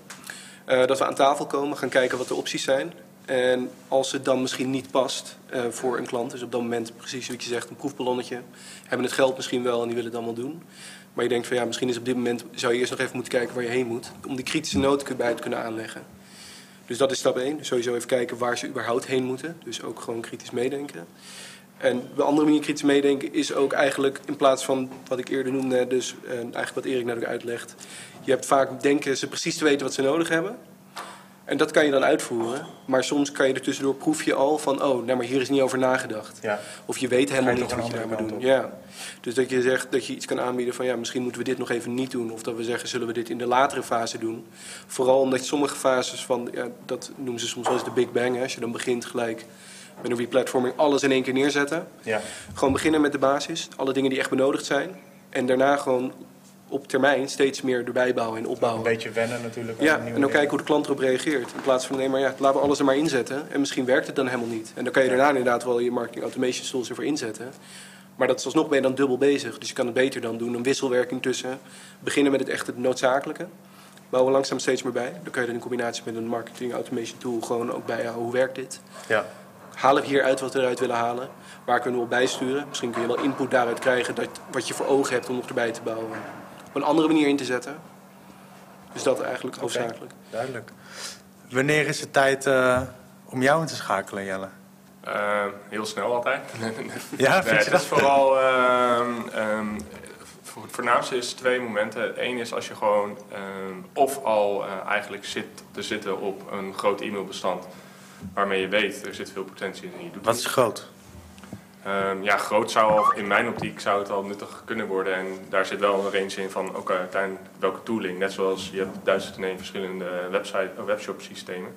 Uh, dat we aan tafel komen, gaan kijken wat de opties zijn. En als het dan misschien niet past uh, voor een klant, dus op dat moment precies wat je zegt, een proefballonnetje, hebben het geld misschien wel en die willen het wel doen. Maar je denkt van ja, misschien is op dit moment, zou je eerst nog even moeten kijken waar je heen moet, om die kritische nood bij te kunnen aanleggen. Dus dat is stap 1. Dus sowieso even kijken waar ze überhaupt heen moeten. Dus ook gewoon kritisch meedenken. En de andere manier kritisch meedenken is ook eigenlijk in plaats van wat ik eerder noemde, dus uh, eigenlijk wat Erik net ook uitlegt. Je hebt vaak denken ze precies te weten wat ze nodig hebben. En dat kan je dan uitvoeren. Maar soms kan je er tussendoor proef je al van, oh, nou, maar hier is niet over nagedacht. Ja. Of je weet helemaal niet wat je daar moet doen. Ja. Dus dat je zegt dat je iets kan aanbieden van, ja, misschien moeten we dit nog even niet doen. Of dat we zeggen, zullen we dit in de latere fase doen. Vooral omdat sommige fases van, ja, dat noemen ze soms wel eens de Big Bang. Hè. Als je dan begint gelijk met een replatforming alles in één keer neerzetten. Ja. Gewoon beginnen met de basis, alle dingen die echt benodigd zijn. En daarna gewoon op termijn steeds meer erbij bouwen en Een opbouwen. beetje wennen natuurlijk. Ja, en dan kijken hoe de klant erop reageert. In plaats van nee, maar ja, laten we alles er maar inzetten. En misschien werkt het dan helemaal niet. En dan kan je daarna inderdaad wel je marketing automation tools ervoor inzetten. Maar dat is alsnog ben je dan dubbel bezig. Dus je kan het beter dan doen. Een wisselwerking tussen. Beginnen met het echt het noodzakelijke. Bouwen langzaam steeds meer bij. Dan kan je dan in combinatie met een marketing automation tool gewoon ook bijhouden. Hoe werkt dit? Ja. Halen we hieruit wat we eruit willen halen? Waar kunnen we op bijsturen? Misschien kun je wel input daaruit krijgen dat, wat je voor ogen hebt om nog erbij te bouwen. Op een andere manier in te zetten. Dus dat eigenlijk hoofdzakelijk. Duidelijk. Wanneer is het tijd eh, om jou in te schakelen, Jelle? Eh, heel snel altijd. Ja, Nee, vind je het dat? is vooral. ehm, ehm, voor het voornaamste is twee momenten. Eén is als je gewoon ehm, of al eh, eigenlijk zit te zitten op een groot e-mailbestand waarmee je weet er zit veel potentie in en je doet Wat is groot? Ehm, ja, groot zou al, in mijn optiek zou het al nuttig kunnen worden. En daar zit wel een range in van oké, uiteindelijk welke tooling. Net zoals je hebt duizend en één verschillende website, uh, webshop systemen.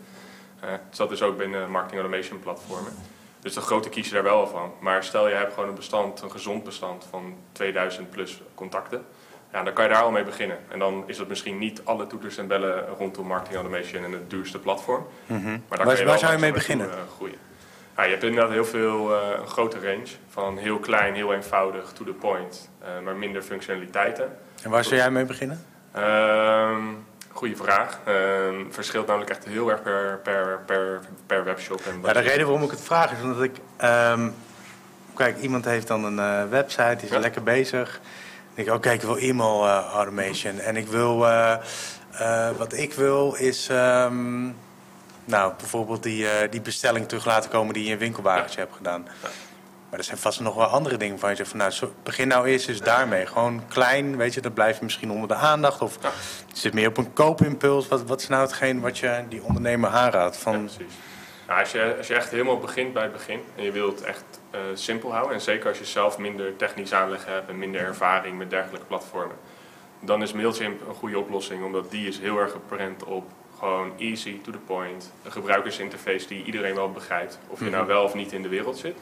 Eh, dus dat is ook binnen marketing automation platformen. Dus de grote kies je daar wel van. Maar stel je hebt gewoon een bestand, een gezond bestand van 2000 plus contacten. Ja, dan kan je daar al mee beginnen. En dan is het misschien niet alle toeters en bellen rondom marketing automation en het duurste platform. Maar daar Mhm. Waar- kan je wel waar zou je mee beginnen? eh, groeien. Ja, je hebt inderdaad heel veel, eh, een grote range. Van heel klein, heel eenvoudig, to the point, eh, maar minder functionaliteiten. En waar zou jij mee beginnen? Ehm goeie vraag. Ehm verschilt namelijk echt heel erg per, per, per, per webshop. En Ja, de reden waarom ik het vraag is omdat ik... ehm, kijk, iemand heeft dan een eh, website, die is Ja. lekker bezig. Dan denk ik, oké, ik wil e-mail automation. En ik wil... wat ik wil is... nou, bijvoorbeeld die, eh, die bestelling terug laten komen die je in winkelwagentje hebt gedaan. Maar er zijn vast nog wel andere dingen van je zegt van... Nou, begin nou eerst eens daarmee. Gewoon klein, weet je, dat blijft misschien onder de aandacht. Of Ja. zit meer op een koopimpuls. Wat, wat is nou hetgeen wat je die ondernemer aanraadt? Van, precies. Nou, als, je, als je echt helemaal begint bij het begin en je wilt het echt eh, simpel houden, en zeker als je zelf minder technisch aanleg hebt en minder ervaring met dergelijke platformen, dan is Mailchimp een goede oplossing, omdat die is heel erg geprent op gewoon easy, to the point, een gebruikersinterface die iedereen wel begrijpt, of je nou wel of niet in de wereld zit.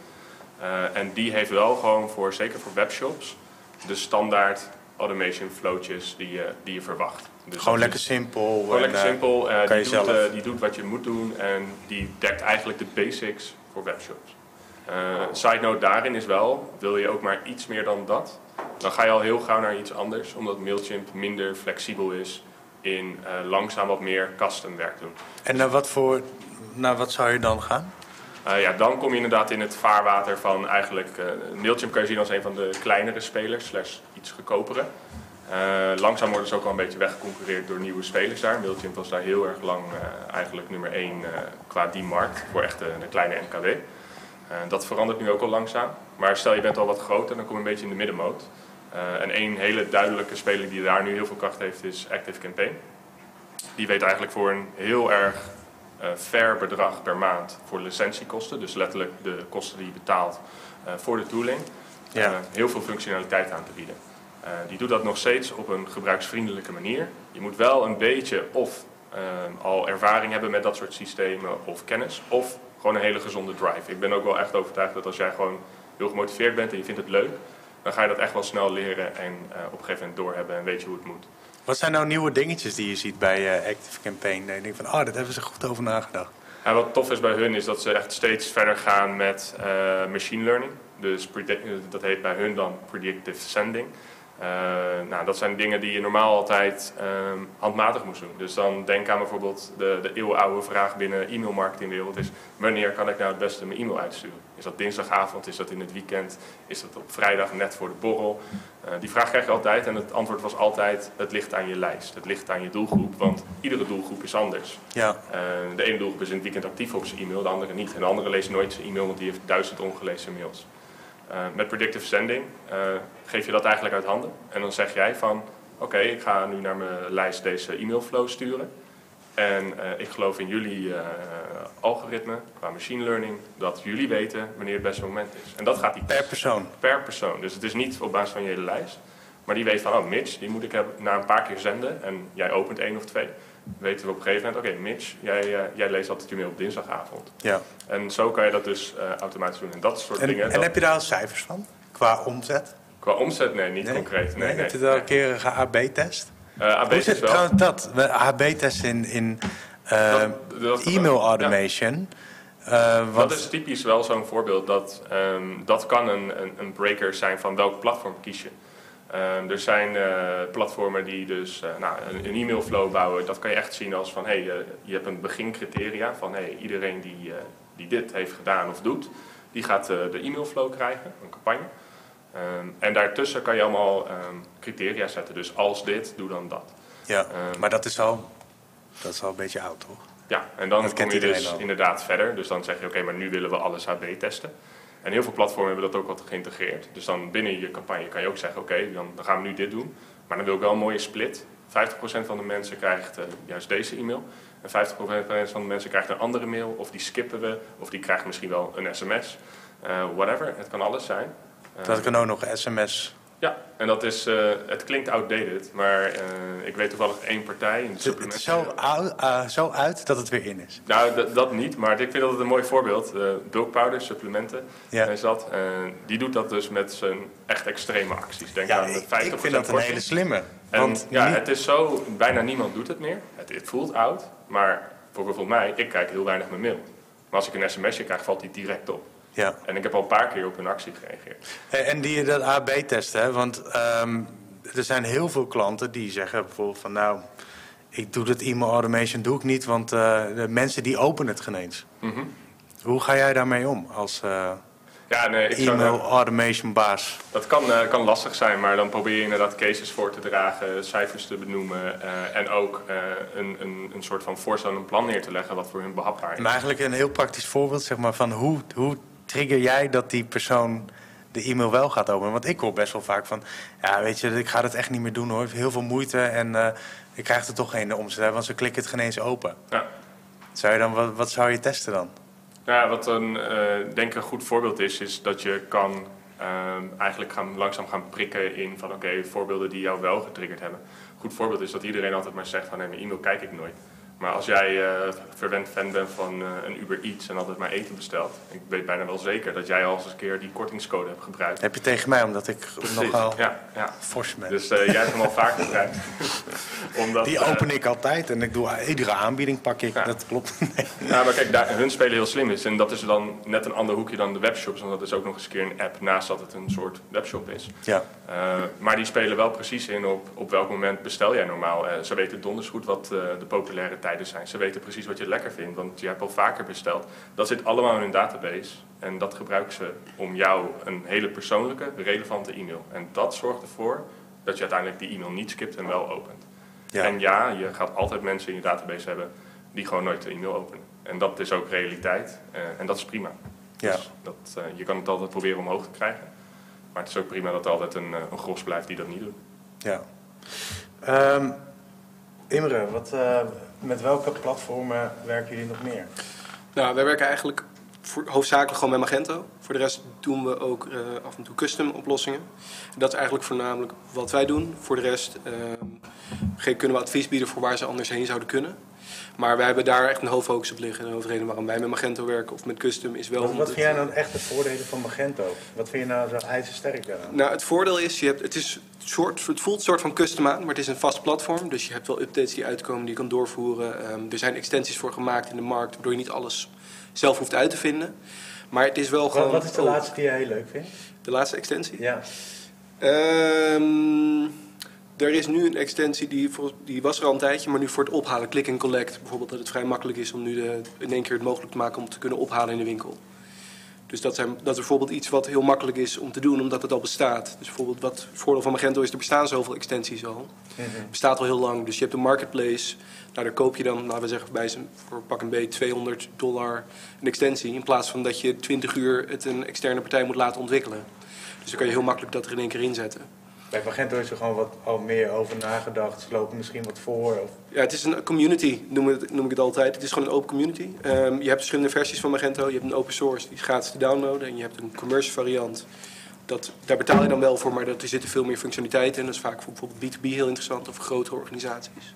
Eh, en die heeft wel gewoon voor, zeker voor webshops, de standaard automation flowtjes die je, die je verwacht. Dus gewoon lekker simpel. gewoon lekker eh, simpel. eh, kan die, je doet, zelf. die doet wat je moet doen en die dekt eigenlijk de basics voor webshops. Eh side note daarin is wel, wil je ook maar iets meer dan dat, dan ga je al heel gauw naar iets anders, omdat Mailchimp minder flexibel is in eh, langzaam wat meer custom werk doen. En naar wat voor, naar wat zou je dan gaan? Eh, ja, dan kom je inderdaad in het vaarwater van eigenlijk... eh Mailchimp kan je zien als een van de kleinere spelers, slash iets goedkopere. Langzaam worden ze ook al een beetje weggeconcurreerd door nieuwe spelers daar. Mailchimp was daar heel erg lang eigenlijk nummer één qua die markt voor echt de, de kleine. Eh, dat verandert nu ook al langzaam. Maar stel je bent al wat groter, dan kom je een beetje in de middenmoot. Eh, en één hele duidelijke speler die daar nu heel veel kracht heeft is Active Campaign. Die weet eigenlijk voor een heel erg eh, fair bedrag per maand voor licentiekosten, dus letterlijk de kosten die je betaalt eh, voor de tooling, Ja. heel veel functionaliteit aan te bieden. Die doet dat nog steeds op een gebruiksvriendelijke manier. Je moet wel een beetje of eh, al ervaring hebben met dat soort systemen of kennis, of gewoon een hele gezonde drive. Ik ben ook wel echt overtuigd dat als jij gewoon heel gemotiveerd bent en je vindt het leuk, dan ga je dat echt wel snel leren en eh, op een gegeven moment doorhebben en weet je hoe het moet. Wat zijn nou nieuwe dingetjes die je ziet bij eh, Active Campaign? Dat je denkt van, oh, daar hebben ze goed over nagedacht. En wat tof is bij hun is dat ze echt steeds verder gaan met eh, machine learning. Dus dat heet bij hun dan predictive sending. Nou, dat zijn dingen die je normaal altijd ehm, handmatig moest doen. Dus dan denk aan bijvoorbeeld de, de eeuwenoude vraag binnen e-mailmarketingwereld is... wanneer kan ik nou het beste mijn e-mail uitsturen? Is dat dinsdagavond? Is dat in het weekend? Is dat op vrijdag net voor de borrel? Eh, die vraag krijg je altijd en het antwoord was altijd... het ligt aan je lijst, het ligt aan je doelgroep, want iedere doelgroep is anders. Ja, Uh, de ene doelgroep is in het weekend actief op zijn e-mail, de andere niet. En de andere leest nooit zijn e-mail, want die heeft duizend ongelezen mails. Uh, met predictive sending geef je dat eigenlijk uit handen. En dan zeg jij van, oké, ik ga nu naar mijn lijst deze e-mailflow sturen. En uh, ik geloof in jullie algoritme, qua machine learning, dat jullie weten wanneer het beste moment is. En dat gaat die per persoon. per persoon. Dus het is niet op basis van je hele lijst. Maar die weet van, oh Mitch, die moet ik hebben, na een paar keer zenden. En jij opent één of twee. Weten we op een gegeven moment, oké Mitch, jij, uh, jij leest altijd je mail op dinsdagavond. Ja. En zo kan je dat dus uh, automatisch doen. En dat soort En, dingen. en dat, heb je daar al cijfers van? Qua omzet? Qua omzet, nee, niet concreet. Nee, nee. Heb je al een keer ge-AB-test? Uh, AB Hoe zit wel. trouwens dat? We AB-testen in, in eh, e-mail ja. automation. Eh, want, Dat is typisch wel zo'n voorbeeld. Dat, ehm, dat kan een, een, een breaker zijn van welk platform kies je. Ehm, er zijn eh, platformen die dus eh, nou, een, een e-mailflow bouwen. Dat kan je echt zien als van hey, eh, je hebt een begincriteria van hey, iedereen die, eh, die dit heeft gedaan of doet, die gaat eh, de e-mailflow krijgen, een campagne. Ehm, en daartussen kan je allemaal ehm, criteria zetten. Dus als dit, doe dan dat. ja, ehm, maar dat is al, dat is al een beetje oud, toch? Ja, en dan Dat kom je dus al. inderdaad verder. Dus dan zeg je, oké, maar nu willen we alles AB testen. En heel veel platformen hebben dat ook wat geïntegreerd. Dus dan binnen je campagne kan je ook zeggen, oké, dan, dan gaan we nu dit doen. Maar dan wil ik wel een mooie split. 50% van de mensen krijgt eh, juist deze e-mail. En 50% van de mensen krijgt een andere mail. Of die skippen we. Of die krijgt misschien wel een sms. Eh, whatever, het kan alles zijn. Eh, Dat kan ook nog sms. ja, en dat is, eh, het klinkt outdated. Maar eh, ik weet toevallig één partij in de Het is supplementen. zo, uit dat het weer in is. Nou, dat- niet, maar ik vind dat het een mooi voorbeeld. Bulk powder, supplementen, Ja. is dat. Die doet dat dus met zijn echt extreme acties. Denk Ja, aan de ik, 50% ik vind dat een hele slimme. En Want ja, het is zo, bijna niemand doet het meer. Het, het voelt oud, maar voor mij, ik kijk heel weinig mijn mail. Maar als ik een sms'je krijg, valt die direct op. ja. En ik heb al een paar keer op een actie gereageerd. En die dat AB-testen, hè? want ehm, er zijn heel veel klanten die zeggen bijvoorbeeld van nou, ik doe dat e-mail automation doe ik niet, want eh, de mensen die openen het geen eens. Mhm. Hoe ga jij daarmee om als eh, Ja, nee, ik zou e-mail automation baas? Dat kan, eh, kan lastig zijn, maar dan probeer je inderdaad cases voor te dragen, cijfers te benoemen en ook een, een, een soort van voorstel en plan neer te leggen wat voor hun behapbaar is. Maar eigenlijk een heel praktisch voorbeeld zeg maar, van hoe, hoe trigger jij dat die persoon de e-mail wel gaat openen? Want ik hoor best wel vaak van, ja weet je, ik ga dat echt niet meer doen hoor. Heel veel moeite en eh, ik krijg er toch geen omzet, want ze klikken het geen eens open. Ja. Zou je dan, wat, wat zou je testen dan? Ja, wat een, eh, denk ik een goed voorbeeld is, is dat je kan ehm, eigenlijk gaan, langzaam gaan prikken in van oké, voorbeelden die jou wel getriggerd hebben. Een goed voorbeeld is dat iedereen altijd maar zegt van nee, mijn e-mail kijk ik nooit. Maar als jij eh verwend fan bent van eh, een Uber Eats en altijd maar eten bestelt, ik weet bijna wel zeker dat jij al eens een keer die kortingscode hebt gebruikt. Heb je tegen mij, omdat ik Precies. nogal Ja, ja. fors ben. Dus eh, jij hebt hem al vaak gebruikt. Omdat, die open ik altijd en ik doe iedere aanbieding pak ik. Ja. Dat klopt. Nee. Ja, maar kijk, daar, hun spelen heel slim is. En dat is dan net een ander hoekje dan de webshops. Want dat is ook nog eens een keer een app naast dat het een soort webshop is. Ja. Maar die spelen wel precies in op, op welk moment bestel jij normaal. Ze weten donders goed wat de populaire tijden zijn. Ze weten precies wat je lekker vindt, want je hebt al vaker besteld. Dat zit allemaal in hun database. En dat gebruiken ze om jou een hele persoonlijke, relevante e-mail. En dat zorgt ervoor dat je uiteindelijk die e-mail niet skipt en wel opent. Ja. En ja, je gaat altijd mensen in je database hebben die gewoon nooit de e-mail openen. En dat is ook realiteit. eh, en dat is prima. Ja. Dus dat, eh, je kan het altijd proberen omhoog te krijgen. Maar het is ook prima dat er altijd een, eh, een gros blijft die dat niet doet. ja. Ehm, Imre, wat, met welke platformen werken jullie nog meer? Nou, wij werken eigenlijk voor, hoofdzakelijk gewoon met Magento. Voor de rest doen we ook eh, af en toe custom oplossingen. Dat is eigenlijk voornamelijk wat wij doen. Voor de rest ge- kunnen we advies bieden voor waar ze anders heen zouden kunnen. Maar wij hebben daar echt een hoofdfocus op liggen. En de hoofdreden waarom wij met Magento werken of met custom is wel... Wat, wat vind jij nou echt de voordelen van Magento? Wat vind je nou zo ijzersterk daaraan? Nou, het voordeel is, je hebt, het, is soort, het voelt een soort van custom aan, maar het is een vast platform. Dus je hebt wel updates die uitkomen die je kan doorvoeren. Ehm, er zijn extensies voor gemaakt in de markt, waardoor je niet alles zelf hoeft uit te vinden. Maar het is wel Wat, gewoon... wat is de ook- laatste die jij heel leuk vindt? De laatste extensie? Ja. Ehm, er is nu een extensie, die, die was er al een tijdje, maar nu voor het ophalen, click and collect. Bijvoorbeeld dat het vrij makkelijk is om nu de, in één keer het mogelijk te maken om te kunnen ophalen in de winkel. Dus dat, zijn, dat is bijvoorbeeld iets wat heel makkelijk is om te doen, omdat het al bestaat. Dus bijvoorbeeld wat voordeel van Magento is, er bestaan zoveel extensies al. Het bestaat al heel lang, dus je hebt een marketplace. Nou, daar koop je dan, laten we zeggen, bij zijn, voor pak een B 200 dollar een extensie. In plaats van dat je 20 uur het een externe partij moet laten ontwikkelen. Dus dan kan je heel makkelijk dat er in één keer inzetten. Bij Magento is er gewoon wat al meer over nagedacht. Ze lopen misschien wat voor. Ja, het is een community, noem, het, ik het altijd. Het is gewoon een open community. Ehm, je hebt verschillende versies van Magento. Je hebt een open source, die is gratis te downloaden. En je hebt een commercial variant. Dat, daar betaal je dan wel voor, maar dat, er zitten veel meer functionaliteiten in. Dat is vaak voor bijvoorbeeld B2B heel interessant of grotere organisaties.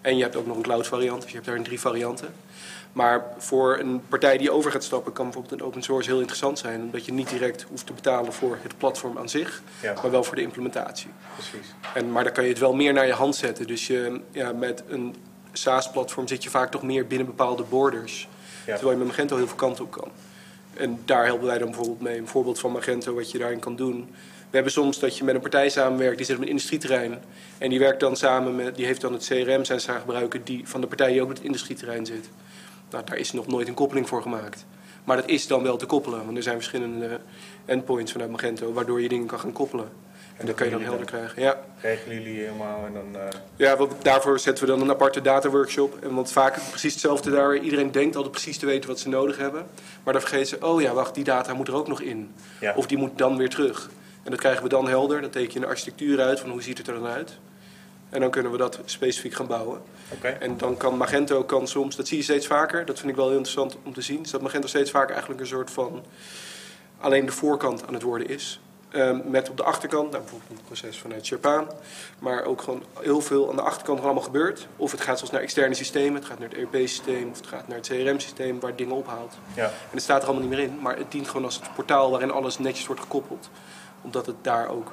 En je hebt ook nog een cloud variant, dus je hebt daar drie varianten. Maar voor een partij die over gaat stappen, kan bijvoorbeeld een open source heel interessant zijn. Omdat je niet direct hoeft te betalen voor het platform aan zich, Ja, maar wel voor de implementatie. precies. En, maar dan kan je het wel meer naar je hand zetten. Dus je, ja, met een SaaS-platform zit je vaak toch meer binnen bepaalde borders. Ja. Terwijl je met Magento heel veel kanten op kan. En daar helpen wij dan bijvoorbeeld mee. Een voorbeeld van Magento, wat je daarin kan doen. We hebben soms dat je met een partij samenwerkt, die zit op een industrieterrein. En die werkt dan samen met, die heeft dan het CRM, zijn ze gaan gebruiken, die, van de partij die ook op het industrieterrein zit. Nou, daar is nog nooit een koppeling voor gemaakt. Maar dat is dan wel te koppelen, want er zijn verschillende endpoints vanuit Magento, waardoor je dingen kan gaan koppelen. En dat kan je dan helder krijgen. Ja. Regelen jullie helemaal en dan... eh, Ja, daarvoor zetten we dan een aparte data-workshop. En want vaak precies hetzelfde daar. Iedereen denkt altijd precies te weten wat ze nodig hebben. Maar dan vergeten ze, oh ja, wacht, die data moet er ook nog in. ja. Of die moet dan weer terug. En dat krijgen we dan helder. Dan teken je een architectuur uit van hoe ziet het er dan uit. En dan kunnen we dat specifiek gaan bouwen. En dan kan Magento kan soms, dat zie je steeds vaker. Dat vind ik wel heel interessant om te zien. Is dat Magento steeds vaker eigenlijk een soort van alleen de voorkant aan het worden is. Ehm, met op de achterkant, nou, bijvoorbeeld een proces vanuit Sherpaan, maar ook gewoon heel veel aan de achterkant allemaal gebeurt. Of het gaat zelfs naar externe systemen, het gaat naar het ERP-systeem of het gaat naar het CRM-systeem waar het dingen ophaalt. Ja. En het staat er allemaal niet meer in, maar het dient gewoon als het portaal waarin alles netjes wordt gekoppeld. Omdat het daar ook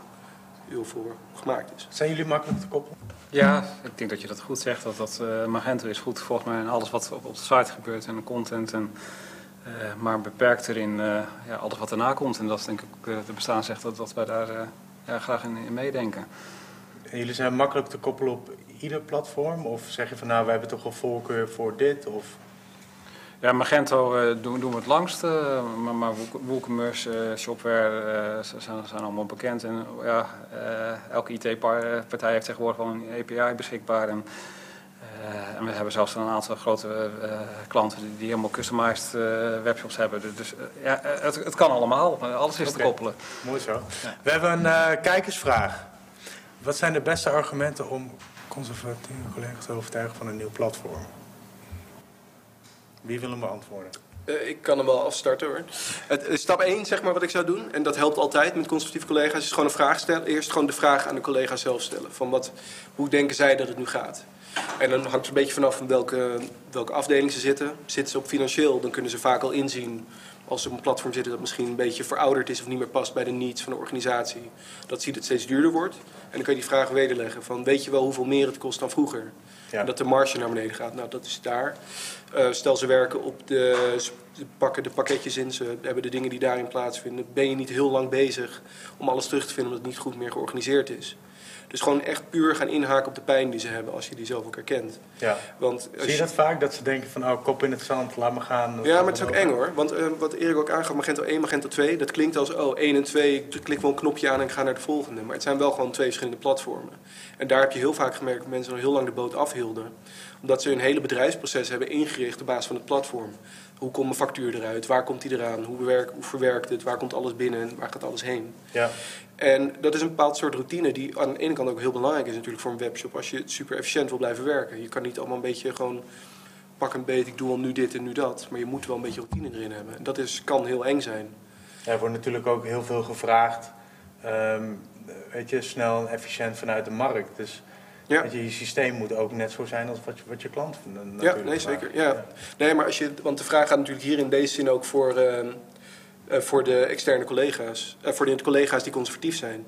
heel voor gemaakt is. Zijn jullie makkelijk te koppelen? Ja, ik denk dat je dat goed zegt. Dat, dat eh, Magento is goed volgens mij in alles wat op, op de site gebeurt en de content. En, eh, maar beperkt erin eh, ja, alles wat erna komt. En dat is denk ik de bestaansrecht dat, dat wij daar eh, ja, graag in, in meedenken. En jullie zijn makkelijk te koppelen op ieder platform? Of zeg je van nou, we hebben toch wel voorkeur voor dit? Of... Ja, Magento eh, doen, doen we het langst, eh, maar, maar WooCommerce, eh, Shopware zijn, zijn allemaal bekend. En ja, elke IT-partij heeft tegenwoordig wel een API beschikbaar. En, en we hebben zelfs een aantal grote klanten die, die helemaal customized webshops hebben. Dus, dus ja, het, het kan allemaal, alles is te koppelen. Mooi zo. Ja. We hebben een kijkersvraag. Wat zijn de beste argumenten om conservatieve collega's te overtuigen van een nieuw platform? Wie wil hem beantwoorden? Eh, ik kan hem wel afstarten hoor. Het, eh, stap 1, zeg maar, wat ik zou doen, en dat helpt altijd met constructieve collega's, is gewoon een vraag stellen. Eerst gewoon de vraag aan de collega's zelf stellen. Van wat, hoe denken zij dat het nu gaat? En dan hangt het een beetje vanaf van welke, welke afdeling ze zitten. Zitten ze op financieel, dan kunnen ze vaak al inzien als ze op een platform zitten dat misschien een beetje verouderd is of niet meer past bij de needs van de organisatie. Dat ziet het steeds duurder wordt. En dan kan je die vraag wederleggen van weet je wel hoeveel meer het kost dan vroeger? Ja. En dat de marge naar beneden gaat. Nou, dat is daar. Eh, stel ze werken op de, ze pakken de pakketjes in, ze hebben de dingen die daarin plaatsvinden. Ben je niet heel lang bezig om alles terug te vinden omdat het niet goed meer georganiseerd is. Dus gewoon echt puur gaan inhaken op de pijn die ze hebben als je die zelf ook herkent. Ja. Want Zie je dat vaak? Dat ze denken van, oh, kop in het zand, laat me gaan. Ja, maar het is ook eng hoor. Want eh, wat Erik ook aangaf, Magento 1, Magento 2, dat klinkt als oh 1 en 2, ik klik wel een knopje aan en ik ga naar de volgende. Maar het zijn wel gewoon twee verschillende platformen. En daar heb je heel vaak gemerkt dat mensen nog heel lang de boot afhielden. Omdat ze hun hele bedrijfsproces hebben ingericht op basis van het platform. Hoe komt mijn factuur eruit? Waar komt die eraan? Hoe, hoe verwerkt het? Waar komt alles binnen? Waar gaat alles heen? Ja. En dat is een bepaald soort routine die aan de ene kant ook heel belangrijk is natuurlijk voor een webshop. Als je super efficiënt wil blijven werken. Je kan niet allemaal een beetje gewoon pak een beet, ik doe al nu dit en nu dat. Maar je moet wel een beetje routine erin hebben. En dat is, kan heel eng zijn. Ja, er wordt natuurlijk ook heel veel gevraagd. ehm, weet je, snel en efficiënt vanuit de markt. Dus Ja. weet je, je systeem moet ook net zo zijn als wat je, wat je klant eh, Ja, nee, zeker. Ja. Nee, maar als je, want de vraag gaat natuurlijk hier in deze zin ook voor, ehm, eh, voor de externe collega's. eh, voor de collega's die conservatief zijn.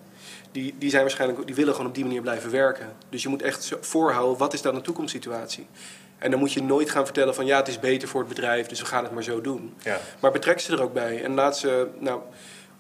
Die, die, zijn waarschijnlijk, die willen gewoon op die manier blijven werken. Dus je moet echt voorhouden, wat is dan de toekomstsituatie? En dan moet je nooit gaan vertellen van ja, het is beter voor het bedrijf, dus we gaan het maar zo doen. Ja. Maar betrek ze er ook bij. En laat ze, nou,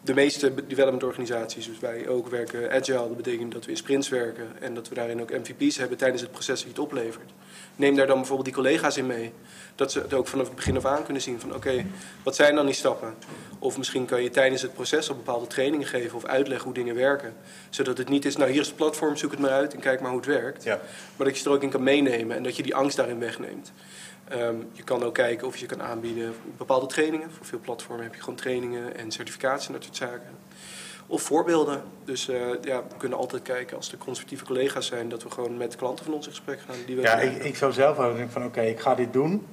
de meeste development organisaties, dus wij ook werken agile, dat betekent dat we in sprints werken en dat we daarin ook MVP's hebben tijdens het proces dat je het oplevert. Neem daar dan bijvoorbeeld die collega's in mee. Dat ze het ook vanaf het begin af aan kunnen zien van oké, wat zijn dan die stappen? Of misschien kan je tijdens het proces al bepaalde trainingen geven of uitleggen hoe dingen werken. Zodat het niet is, nou hier is het platform, zoek het maar uit en kijk maar hoe het werkt. Ja. Maar dat je het er ook in kan meenemen en dat je die angst daarin wegneemt. Ehm, je kan ook kijken of je kan aanbieden bepaalde trainingen. Voor veel platformen heb je gewoon trainingen en certificaties en dat soort zaken. Of voorbeelden. Dus eh, ja, we kunnen altijd kijken als er conservatieve collega's zijn, dat we gewoon met klanten van ons in gesprek gaan. Die we Ja, ik, ik zou zelf ook denken van oké, ik ga dit doen.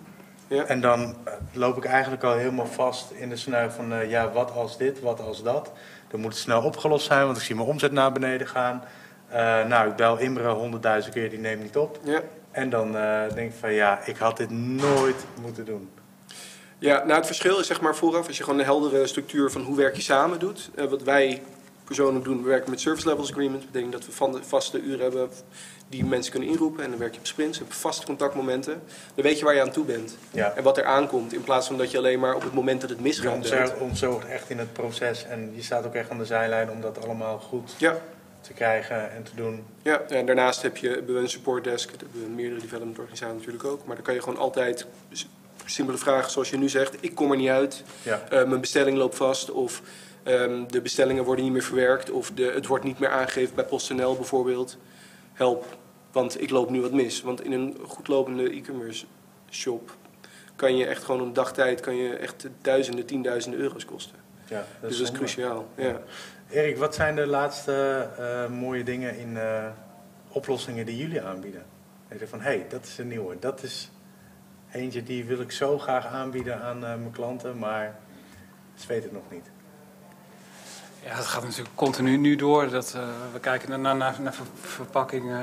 Ja. En dan eh, loop ik eigenlijk al helemaal vast in de scenario van eh, ja, wat als dit, wat als dat. Dan moet het snel opgelost zijn, want ik zie mijn omzet naar beneden gaan. Nou, ik bel Imre honderdduizend keer, die neemt niet op. ja, En dan eh, denk ik van ja, ik had dit nooit moeten doen. Ja, nou het verschil is zeg maar vooraf, als je gewoon een heldere structuur van hoe werk je samen doet. Eh, wat wij persoonlijk doen, we werken met service levels agreement. Dat betekent dat we van de vaste uren hebben die mensen kunnen inroepen. En dan werk je op sprints, op vaste contactmomenten. Dan weet je waar je aan toe bent Ja. en wat er aankomt. In plaats van dat je alleen maar op het moment dat het Je misgaat bent. omzorgt, omzorgt echt in het proces en je staat ook echt aan de zijlijn om dat allemaal goed Ja, te krijgen en te doen. ja, en daarnaast heb je hebben we een support desk. Dat hebben we meerdere development organisaties natuurlijk ook. Maar dan kan je gewoon altijd simpele vragen zoals je nu zegt. Ik kom er niet uit. Ja. Eh, mijn bestelling loopt vast of ehm, de bestellingen worden niet meer verwerkt of de, het wordt niet meer aangegeven bij PostNL bijvoorbeeld. Help, want ik loop nu wat mis. Want in een goed lopende e-commerce shop kan je echt gewoon een dagtijd kan je echt duizenden, tienduizenden euro's kosten. Ja, dus dat is cruciaal. Ja. Erik, wat zijn de laatste eh, mooie dingen in eh, oplossingen die jullie aanbieden? En je van, hé, hey, dat is een nieuwe. Dat is eentje die wil ik zo graag aanbieden aan eh, mijn klanten, maar ze weten het nog niet. Ja, dat gaat natuurlijk continu nu door. Dat, we kijken naar, naar, naar, naar ver- verpakkingen,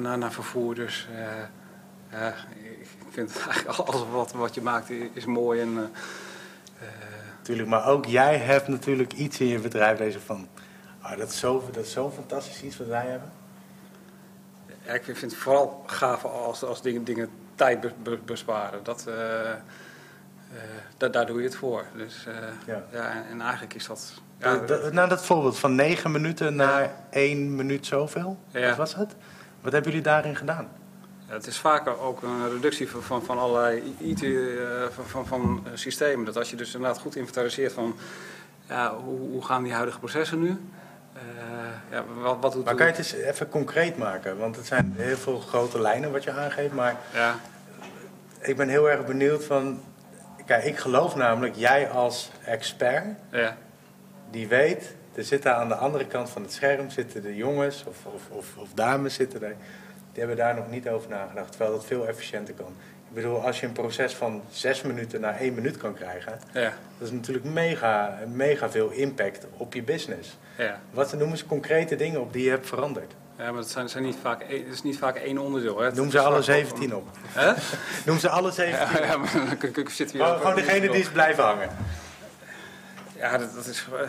naar, naar, vervoerders. ik vind eigenlijk alles wat, wat je maakt is mooi. En, eh, Tuurlijk, maar ook jij hebt natuurlijk iets in je bedrijf deze van, ah, dat is zo- dat is zo'n fantastisch iets wat wij hebben. ja, ik vind het vooral gaaf als, als dingen, dingen tijd be- be- besparen. Dat, eh, eh, da- daar doe je het voor. Dus, eh, Ja. ja. en, en eigenlijk is dat... Ja, Dat- nou, dat voorbeeld van negen minuten naar één minuut zoveel. Ja. Wat was het? Wat hebben jullie daarin gedaan? Ja, het is vaker ook een reductie van, van, van allerlei IT eh, van, van, van eh, systemen. Dat als je dus inderdaad goed inventariseert van ja, hoe, hoe gaan die huidige processen nu? Eh, ja, wat, wat doet Maar kan je het eens even concreet maken? Want het zijn heel veel grote lijnen wat je aangeeft. Maar Ja, ik ben heel erg benieuwd van... Kijk, ik geloof namelijk, jij als expert, ja, die weet... Er zitten aan de andere kant van het scherm zitten de jongens of, of, of, of dames zitten er. Die hebben daar nog niet over nagedacht, terwijl dat veel efficiënter kan. Ik bedoel, als je een proces van zes minuten naar één minuut kan krijgen... ja, dat is natuurlijk mega, mega veel impact op je business. ja. Wat noemen ze concrete dingen op die je hebt veranderd? ja maar het, zijn, zijn niet vaak, één- het is niet vaak één onderdeel. Hè. Noem ze alle vaak- 17 op. Hè? Noem ze alle 17 Ja, ja, maar dan zitten we hier Gewoon, degene die is blijven hangen. Ja, dat, dat is... eh,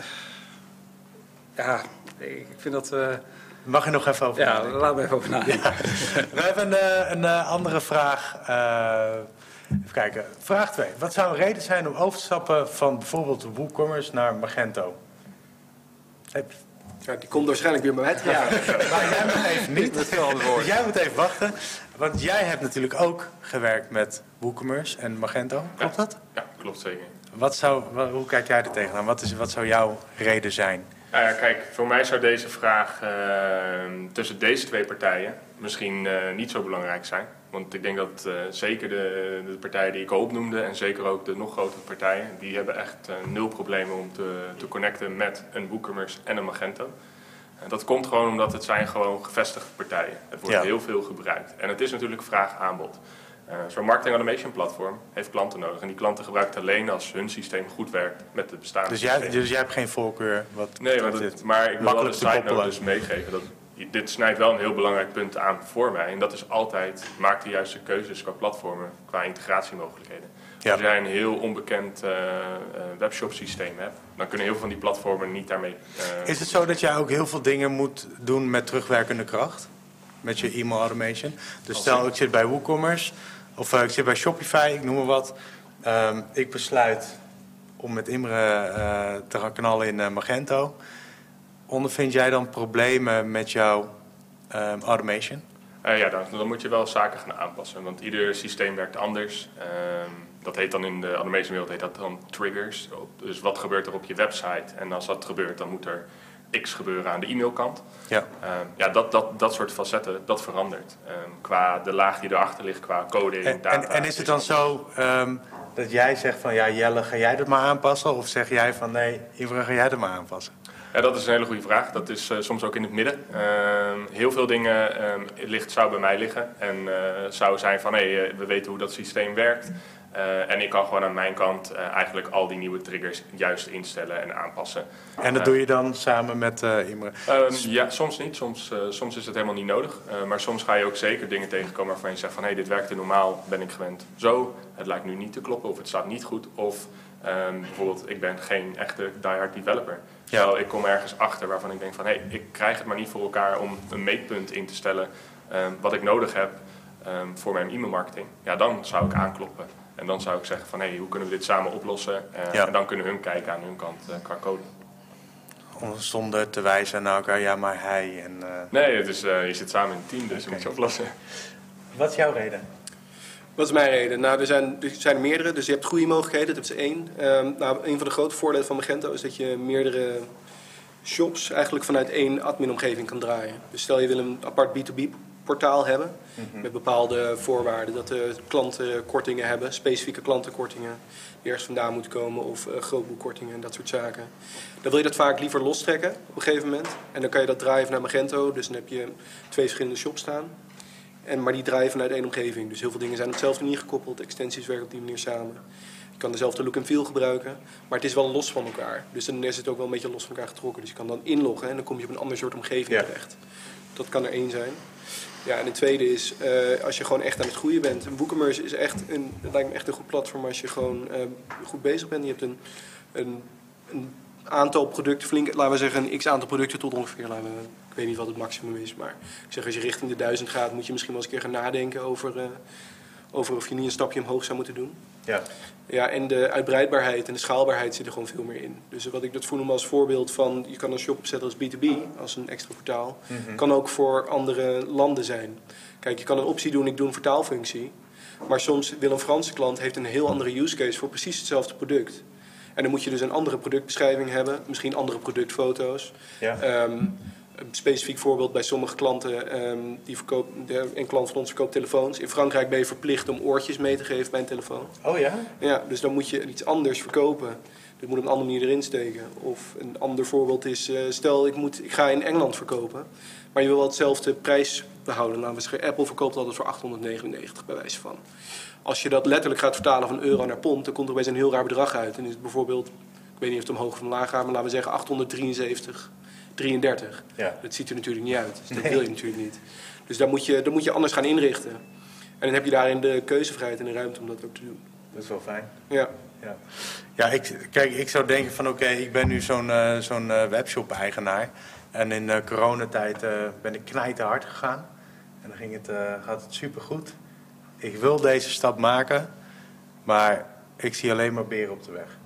ja, ik vind dat... eh, Mag je nog even over ja, nadenken? laat me even over nadenken. We hebben een, eh, een eh, andere vraag. Eh, even kijken. Vraag 2. Wat zou een reden zijn om over te stappen van bijvoorbeeld WooCommerce naar Magento? Heb- Ja, die komt waarschijnlijk weer bij mij terug. Ja, maar jij moet even niet. Dus jij moet even wachten. Want jij hebt natuurlijk ook gewerkt met WooCommerce en Magento. Klopt dat? Ja, klopt zeker. Wat zou, hoe kijk jij er tegenaan? Wat, is, wat zou jouw reden zijn? Nou ja, kijk, voor mij zou deze vraag eh, tussen deze twee partijen misschien eh, niet zo belangrijk zijn. Want ik denk dat eh, zeker de, de partijen die ik al opnoemde en zeker ook de nog grotere partijen, die hebben echt eh, nul problemen om te, te connecten met een WooCommerce en een Magento. En dat komt gewoon omdat het zijn gewoon gevestigde partijen. Het wordt Ja. heel veel gebruikt. En het is natuurlijk vraag-aanbod. Eh, Zo'n marketing automation platform heeft klanten nodig. En die klanten gebruiken het alleen als hun systeem goed werkt met het bestaande Dus jij, systeem. dus jij hebt geen voorkeur? Wat Nee, maar, dat, ik wil wel de side note dus meegeven. Dat, dit snijdt wel een heel belangrijk punt aan voor mij. En dat is altijd, maak de juiste keuzes qua platformen, qua integratiemogelijkheden. Ja. Als jij een heel onbekend eh eh, webshop systeem hebt, dan kunnen heel veel van die platformen niet daarmee... Is het zo dat jij ook heel veel dingen moet doen met terugwerkende kracht? Met je e-mail automation? Dus stel ik zit bij WooCommerce of eh, ik zit bij Shopify, ik noem maar wat. Ehm, ik besluit om met Imre eh, te gaan knallen in eh, Magento. Ondervind jij dan problemen met jouw ehm, automation? Ja, dan, dan moet je wel zaken gaan aanpassen, want ieder systeem werkt anders. Ehm, dat heet dan in de automation wereld heet dat dan triggers. Dus wat gebeurt er op je website? En als dat gebeurt, dan moet er X gebeuren aan de e-mailkant. Ja. Ehm, ja, dat, dat, dat soort facetten, dat verandert. Ehm, qua de laag die erachter ligt, qua coding, En, data. en, en is het dan zo ehm, dat jij zegt van ja Jelle, ga jij dat maar aanpassen? Of zeg jij van nee, Imre, ga jij dat maar aanpassen? Ja, dat is een hele goede vraag. Dat is eh, soms ook in het midden. Ehm, heel veel dingen ehm, ligt, zou bij mij liggen. En eh, zou zijn van, hé, eh, we weten hoe dat systeem werkt. En ik kan gewoon aan mijn kant eigenlijk al die nieuwe triggers juist instellen en aanpassen. En dat doe je dan samen met Imre. Ehm, ja, soms niet. Soms, soms is het helemaal niet nodig. Maar soms ga je ook zeker dingen tegenkomen waarvan je zegt van... hé, hey, dit werkte normaal, ben ik gewend zo. Het lijkt nu niet te kloppen of het staat niet goed. Of bijvoorbeeld, ik ben geen echte diehard developer. Terwijl ik kom ergens achter waarvan ik denk van... hé, hey, ik krijg het maar niet voor elkaar om een meetpunt in te stellen... ehm, wat ik nodig heb ehm, voor mijn e-mailmarketing. Ja, dan zou ik aankloppen. En dan zou ik zeggen van, hé, hey, hoe kunnen we dit samen oplossen? Eh, Ja. En dan kunnen hun kijken aan hun kant eh, qua code. Zonder te wijzen naar elkaar, ja, maar hij. En, eh, Nee, het is, eh, je zit samen in een team, dus je moet je oplossen. Wat is jouw reden? Wat is mijn reden? Nou, er zijn, er zijn er meerdere, dus je hebt goede mogelijkheden, dat is één. Ehm, nou, een van de grote voordelen van Magento is dat je meerdere shops eigenlijk vanuit één admin-omgeving kan draaien. Dus stel je wil een apart B2B-portaal hebben met bepaalde voorwaarden. Dat de klanten kortingen hebben, specifieke klantenkortingen die ergens vandaan moeten komen of uh, grootboekkortingen en dat soort zaken. Dan wil je dat vaak liever lostrekken op een gegeven moment. En dan kan je dat draaien vanuit Magento, dus dan heb je twee verschillende shops staan. En, maar die draaien vanuit één omgeving. Dus heel veel dingen zijn op dezelfde manier gekoppeld. Extensies werken op die manier samen. Je kan dezelfde look en feel gebruiken. Maar het is wel los van elkaar. Dus dan is het ook wel een beetje los van elkaar getrokken. Dus je kan dan inloggen en dan kom je op een ander soort omgeving Ja. terecht. Dat kan er één zijn. Ja, en de tweede is, eh, als je gewoon echt aan het groeien bent. WooCommerce is echt een, het lijkt me echt een goed platform als je gewoon eh, goed bezig bent. Je hebt een, een, een aantal producten, flink, laten we zeggen een x aantal producten tot ongeveer, laten we, ik weet niet wat het maximum is, maar ik zeg als je richting de duizend gaat, moet je misschien wel eens een keer gaan nadenken over, eh, over of je niet een stapje omhoog zou moeten doen. Ja. Ja, en de uitbreidbaarheid en de schaalbaarheid zit er gewoon veel meer in. Dus wat ik dat voel noem als voorbeeld van, je kan een shop opzetten als B2B, als een extra portaal. Kan ook voor andere landen zijn. Kijk, je kan een optie doen, ik doe een vertaalfunctie. Maar soms wil een Franse klant heeft een heel andere use case voor precies hetzelfde product. En dan moet je dus een andere productbeschrijving hebben, misschien andere productfoto's. Ja. Ehm, een specifiek voorbeeld bij sommige klanten, ehm, die verkoopt, de, een klant van ons verkoopt telefoons. In Frankrijk ben je verplicht om oortjes mee te geven bij een telefoon. Oh ja? Ja, dus dan moet je iets anders verkopen. Dat moet op een andere manier erin steken. Of een ander voorbeeld is, eh, stel ik, moet, ik ga in Engeland verkopen, maar je wil wel hetzelfde prijs behouden. Nou, Apple verkoopt altijd voor 899 bij wijze van. Als je dat letterlijk gaat vertalen van euro naar pond, dan komt er opeens een heel raar bedrag uit. En is het bijvoorbeeld, ik weet niet of het omhoog of omlaag gaat, maar laten we zeggen 873, 33. Ja. Dat ziet er natuurlijk niet uit, dus dat Nee. wil je natuurlijk niet. Dus daar moet, je, daar moet je anders gaan inrichten. En dan heb je daarin de keuzevrijheid en de ruimte om dat ook te doen. Dat is wel fijn. Ja. Ja, ja ik, kijk, ik zou denken van oké, ik ben nu zo'n eh, zo'n eh, webshop-eigenaar. En in eh, coronatijd ben ik knijten hard gegaan. En dan ging het, gaat het supergoed. Ik wil deze stap maken, maar ik zie alleen maar beren op de weg.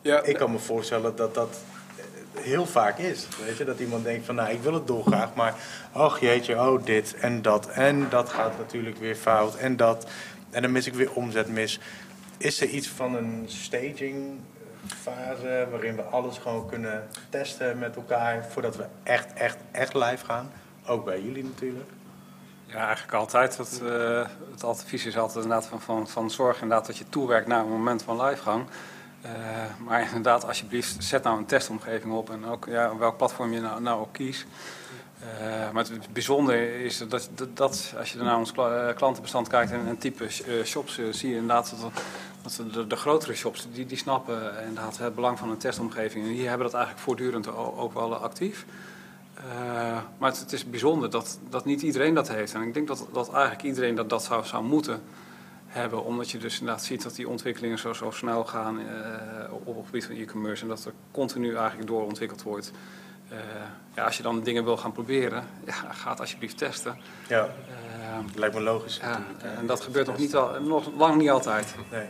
Ja, Ik kan me voorstellen dat dat eh, heel vaak is. Weet je, dat iemand denkt van nou, ik wil het dolgraag, maar ach jeetje, oh dit en dat. En dat gaat natuurlijk weer fout en dat. En dan mis ik weer omzet mis. Is er iets van een staging fase waarin we alles gewoon kunnen testen met elkaar voordat we echt, echt, echt live gaan? Ook bij jullie natuurlijk. Ja, eigenlijk altijd. Het, eh, het advies is altijd inderdaad van, van, van zorg inderdaad dat je toewerkt naar een moment van livegang. Eh maar inderdaad, alsjeblieft, zet nou een testomgeving op en ook ja, welk platform je nou, nou ook kiest. Eh, maar het bijzondere is dat, dat, als je naar ons kla- klantenbestand kijkt en, en type shops, zie je inderdaad dat, dat de, grotere shops, die, die snappen inderdaad het belang van een testomgeving. En die hebben dat eigenlijk voortdurend ook wel actief. Eh, maar het, het is bijzonder dat, dat niet iedereen dat heeft. En ik denk dat, dat eigenlijk iedereen dat, dat zou, zou moeten hebben. Omdat je dus inderdaad ziet dat die ontwikkelingen zo, zo snel gaan eh, op, het gebied van e-commerce. En dat er continu eigenlijk doorontwikkeld wordt. Eh, ja, als je dan dingen wil gaan proberen, ja, ga het alsjeblieft testen. Ja, lijkt me logisch. ja, en dat gebeurt nog, niet al, nog lang niet altijd. Nee.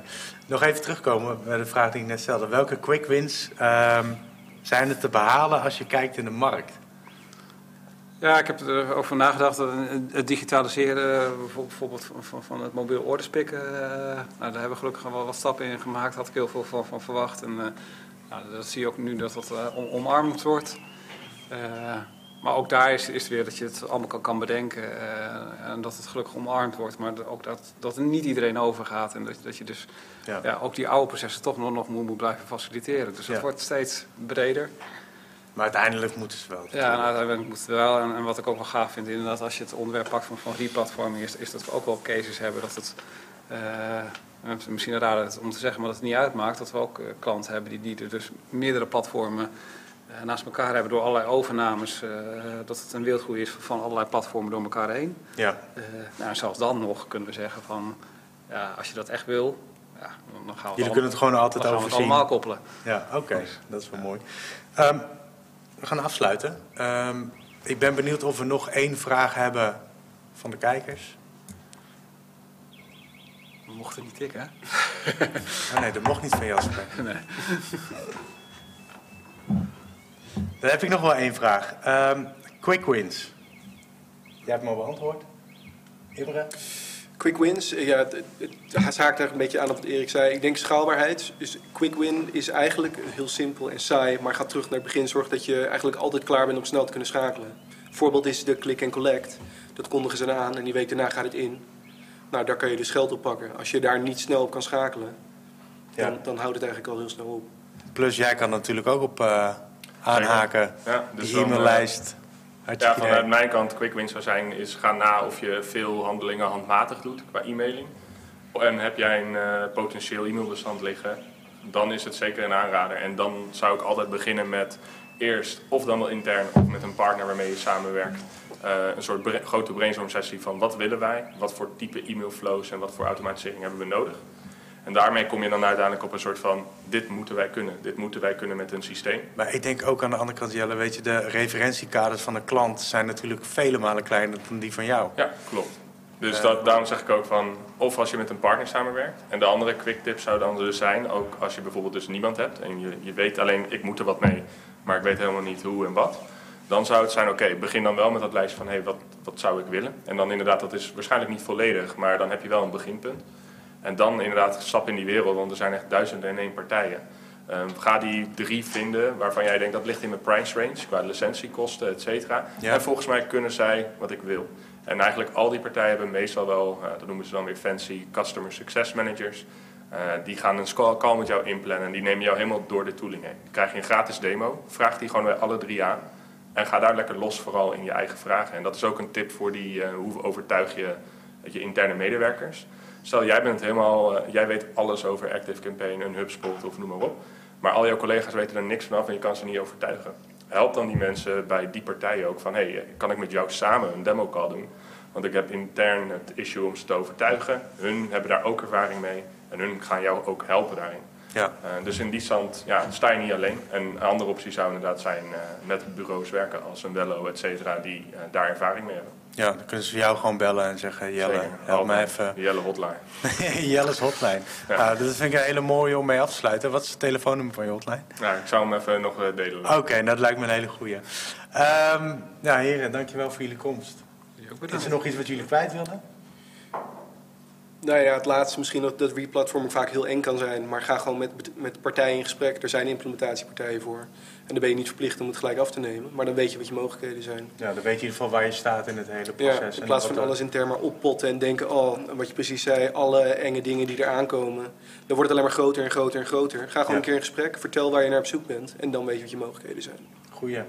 Nog even terugkomen bij de vraag die ik net stelde. Welke quick wins ehm, zijn er te behalen als je kijkt in de markt? Ja, ik heb erover nagedacht. dat Het digitaliseren bijvoorbeeld van, het mobiel orderspikken. eh, nou, daar hebben we gelukkig wel wat stappen in gemaakt. Had ik heel veel van, van verwacht. En nou, dat zie je ook nu dat dat eh, om- omarmd wordt. Maar ook daar is, is het weer dat je het allemaal kan, kan bedenken. en dat het gelukkig omarmd wordt. Maar ook dat, dat er niet iedereen overgaat. En dat, dat je dus Ja. ja, ook die oude processen toch nog, nog moet, moet blijven faciliteren. Dus dat Ja. wordt steeds breder. Maar uiteindelijk moeten ze wel. Ja, nou, uiteindelijk moet het wel. En, en wat ik ook wel gaaf vind, inderdaad, als je het onderwerp pakt van, van replatforming, is, is dat we ook wel cases hebben dat het. eh, uh, misschien raar om te zeggen, maar dat het niet uitmaakt dat we ook uh, klanten hebben die, die er dus meerdere platformen uh, naast elkaar hebben door allerlei overnames. dat het een wereldgroei is van allerlei platformen door elkaar heen. Ja. nou, zelfs dan nog kunnen we zeggen van, ja, als je dat echt wil, ja, dan gaan we Jullie kunnen het gewoon altijd overzien. allemaal koppelen. Ja, oké. Dat is wel mooi. Um, we gaan afsluiten. Um, ik ben benieuwd of we nog één vraag hebben van de kijkers. We mochten niet tikken, hè? oh nee, dat mocht niet van Jasper. Nee. Dan heb ik nog wel één vraag. Um, quick wins. Jij hebt me al beantwoord. Imre? Quick wins, ja, het, haakt eigenlijk een beetje aan op wat Erik zei. Ik denk schaalbaarheid. Dus quick win is eigenlijk heel simpel en saai, maar gaat terug naar het begin. Zorg dat je eigenlijk altijd klaar bent om snel te kunnen schakelen. Voorbeeld is de click and collect. Dat kondigen ze aan en die week daarna gaat het in. Nou, daar kan je dus geld op pakken. Als je daar niet snel op kan schakelen, dan, Ja. dan houdt het eigenlijk al heel snel op. Plus jij kan natuurlijk ook op uh, aanhaken. Ja, dus Die e-maillijst. Had Ja, idee? vanuit mijn kant, quick win zou zijn, is ga na of je veel handelingen handmatig doet qua e-mailing. En heb jij een eh, potentieel e-mailbestand liggen, dan is het zeker een aanrader. En dan zou ik altijd beginnen met eerst, of dan wel intern, of met een partner waarmee je samenwerkt, eh, een soort bre- grote brainstorm sessie van wat willen wij, wat voor type e-mailflows en wat voor automatisering hebben we nodig. En daarmee kom je dan uiteindelijk op een soort van, dit moeten wij kunnen, dit moeten wij kunnen met een systeem. Maar ik denk ook aan de andere kant, Jelle, weet je, de referentiekaders van een klant zijn natuurlijk vele malen kleiner dan die van jou. Ja, klopt. Dus Eh, dat, daarom zeg ik ook van, of als je met een partner samenwerkt. En de andere quick tip zou dan dus zijn, ook als je bijvoorbeeld dus niemand hebt en je, je weet alleen, ik moet er wat mee, maar ik weet helemaal niet hoe en wat. Dan zou het zijn, oké, begin dan wel met dat lijstje van, hé, hey, wat, wat zou ik willen? En dan inderdaad, dat is waarschijnlijk niet volledig, maar dan heb je wel een beginpunt. En dan inderdaad stap in die wereld, want er zijn echt duizenden en één partijen. Ehm, ga die drie vinden waarvan jij denkt dat ligt in mijn price range, qua licentiekosten, et cetera. Ja. En volgens mij kunnen zij wat ik wil. En eigenlijk al die partijen hebben meestal wel, eh, dat noemen ze dan weer fancy customer success managers. Eh, die gaan een call met jou inplannen en die nemen jou helemaal door de tooling heen. Dan krijg je een gratis demo, vraag die gewoon bij alle drie aan. En ga daar lekker los vooral in je eigen vragen. En dat is ook een tip voor die, eh, hoe overtuig je je interne medewerkers. Stel, jij bent helemaal, eh, jij weet alles over Active Campaign, een HubSpot of noem maar op. Maar al jouw collega's weten er niks vanaf en je kan ze niet overtuigen. Help dan die mensen bij die partijen ook van, hé, hey, kan ik met jou samen een demo call doen? Want ik heb intern het issue om ze te overtuigen. Hun hebben daar ook ervaring mee en hun gaan jou ook helpen daarin. Ja. Eh, dus in die stand ja, sta je niet alleen. En een andere optie zou inderdaad zijn eh, met bureaus werken als een Wello, et cetera, die eh, daar ervaring mee hebben. Ja, dan kunnen ze jou gewoon bellen en zeggen, Jelle, Zeker. help mij even. Jelle hotline. Jelle's hotline. Ja. Nou, dat vind ik een hele mooie om mee af te sluiten. Wat is het telefoonnummer van je hotline? Nou, ik zou hem even nog eh, delen. Oké, nou, dat lijkt me een hele goeie. Ehm ja, heren, dankjewel voor jullie komst. Is er nog iets wat jullie kwijt wilden? Nou ja, het laatste misschien dat, dat replatforming vaak heel eng kan zijn. Maar ga gewoon met, met partijen in gesprek. Er zijn implementatiepartijen voor. En dan ben je niet verplicht om het gelijk af te nemen. Maar dan weet je wat je mogelijkheden zijn. Ja, dan weet je in ieder geval waar je staat in het hele Ja, proces. in En plaats van er- alles intern maar oppotten en denken... oh, wat je precies zei, alle enge dingen die eraan komen... dan wordt het alleen maar groter en groter en groter. Ga gewoon Ja. een keer in gesprek, vertel waar je naar op zoek bent... en dan weet je wat je mogelijkheden zijn. Goeie.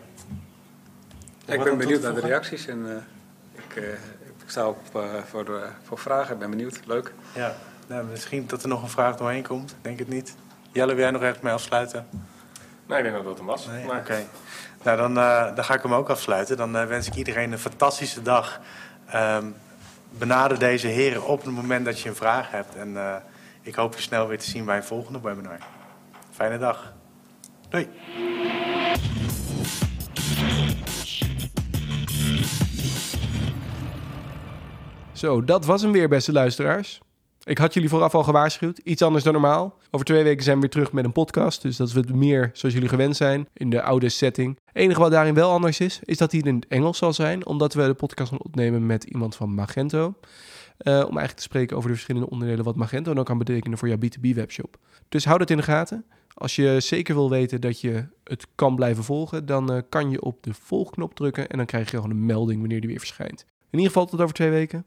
Ik ben benieuwd naar de reacties en eh, ik, eh, ik sta op eh, voor, de, voor vragen. Ik ben benieuwd. Leuk. Ja, nou, misschien dat er nog een vraag doorheen komt. Ik Denk het niet. Jelle, wil jij nog echt mee afsluiten? Nee, ik denk dat dat hem was. Nee? Maar- Oké. Nou, dan, eh, dan ga ik hem ook afsluiten. Dan eh, wens ik iedereen een fantastische dag. Ehm benader deze heren op het moment dat je een vraag hebt. En eh, ik hoop je snel weer te zien bij een volgende webinar. Fijne dag. Doei. Zo, dat was hem weer, beste luisteraars. Ik had jullie vooraf al gewaarschuwd. Iets anders dan normaal. Over twee weken zijn we weer terug met een podcast. Dus dat is wat meer zoals jullie gewend zijn. In de oude setting. Het enige wat daarin wel anders is, is dat hij in het Engels zal zijn. Omdat we de podcast gaan opnemen met iemand van Magento. Eh, om eigenlijk te spreken over de verschillende onderdelen wat Magento dan kan betekenen voor jouw B2B webshop. Dus houd het in de gaten. Als je zeker wil weten dat je het kan blijven volgen, dan eh, kan je op de volgknop drukken en dan krijg je gewoon een melding wanneer die weer verschijnt. In ieder geval tot over twee weken.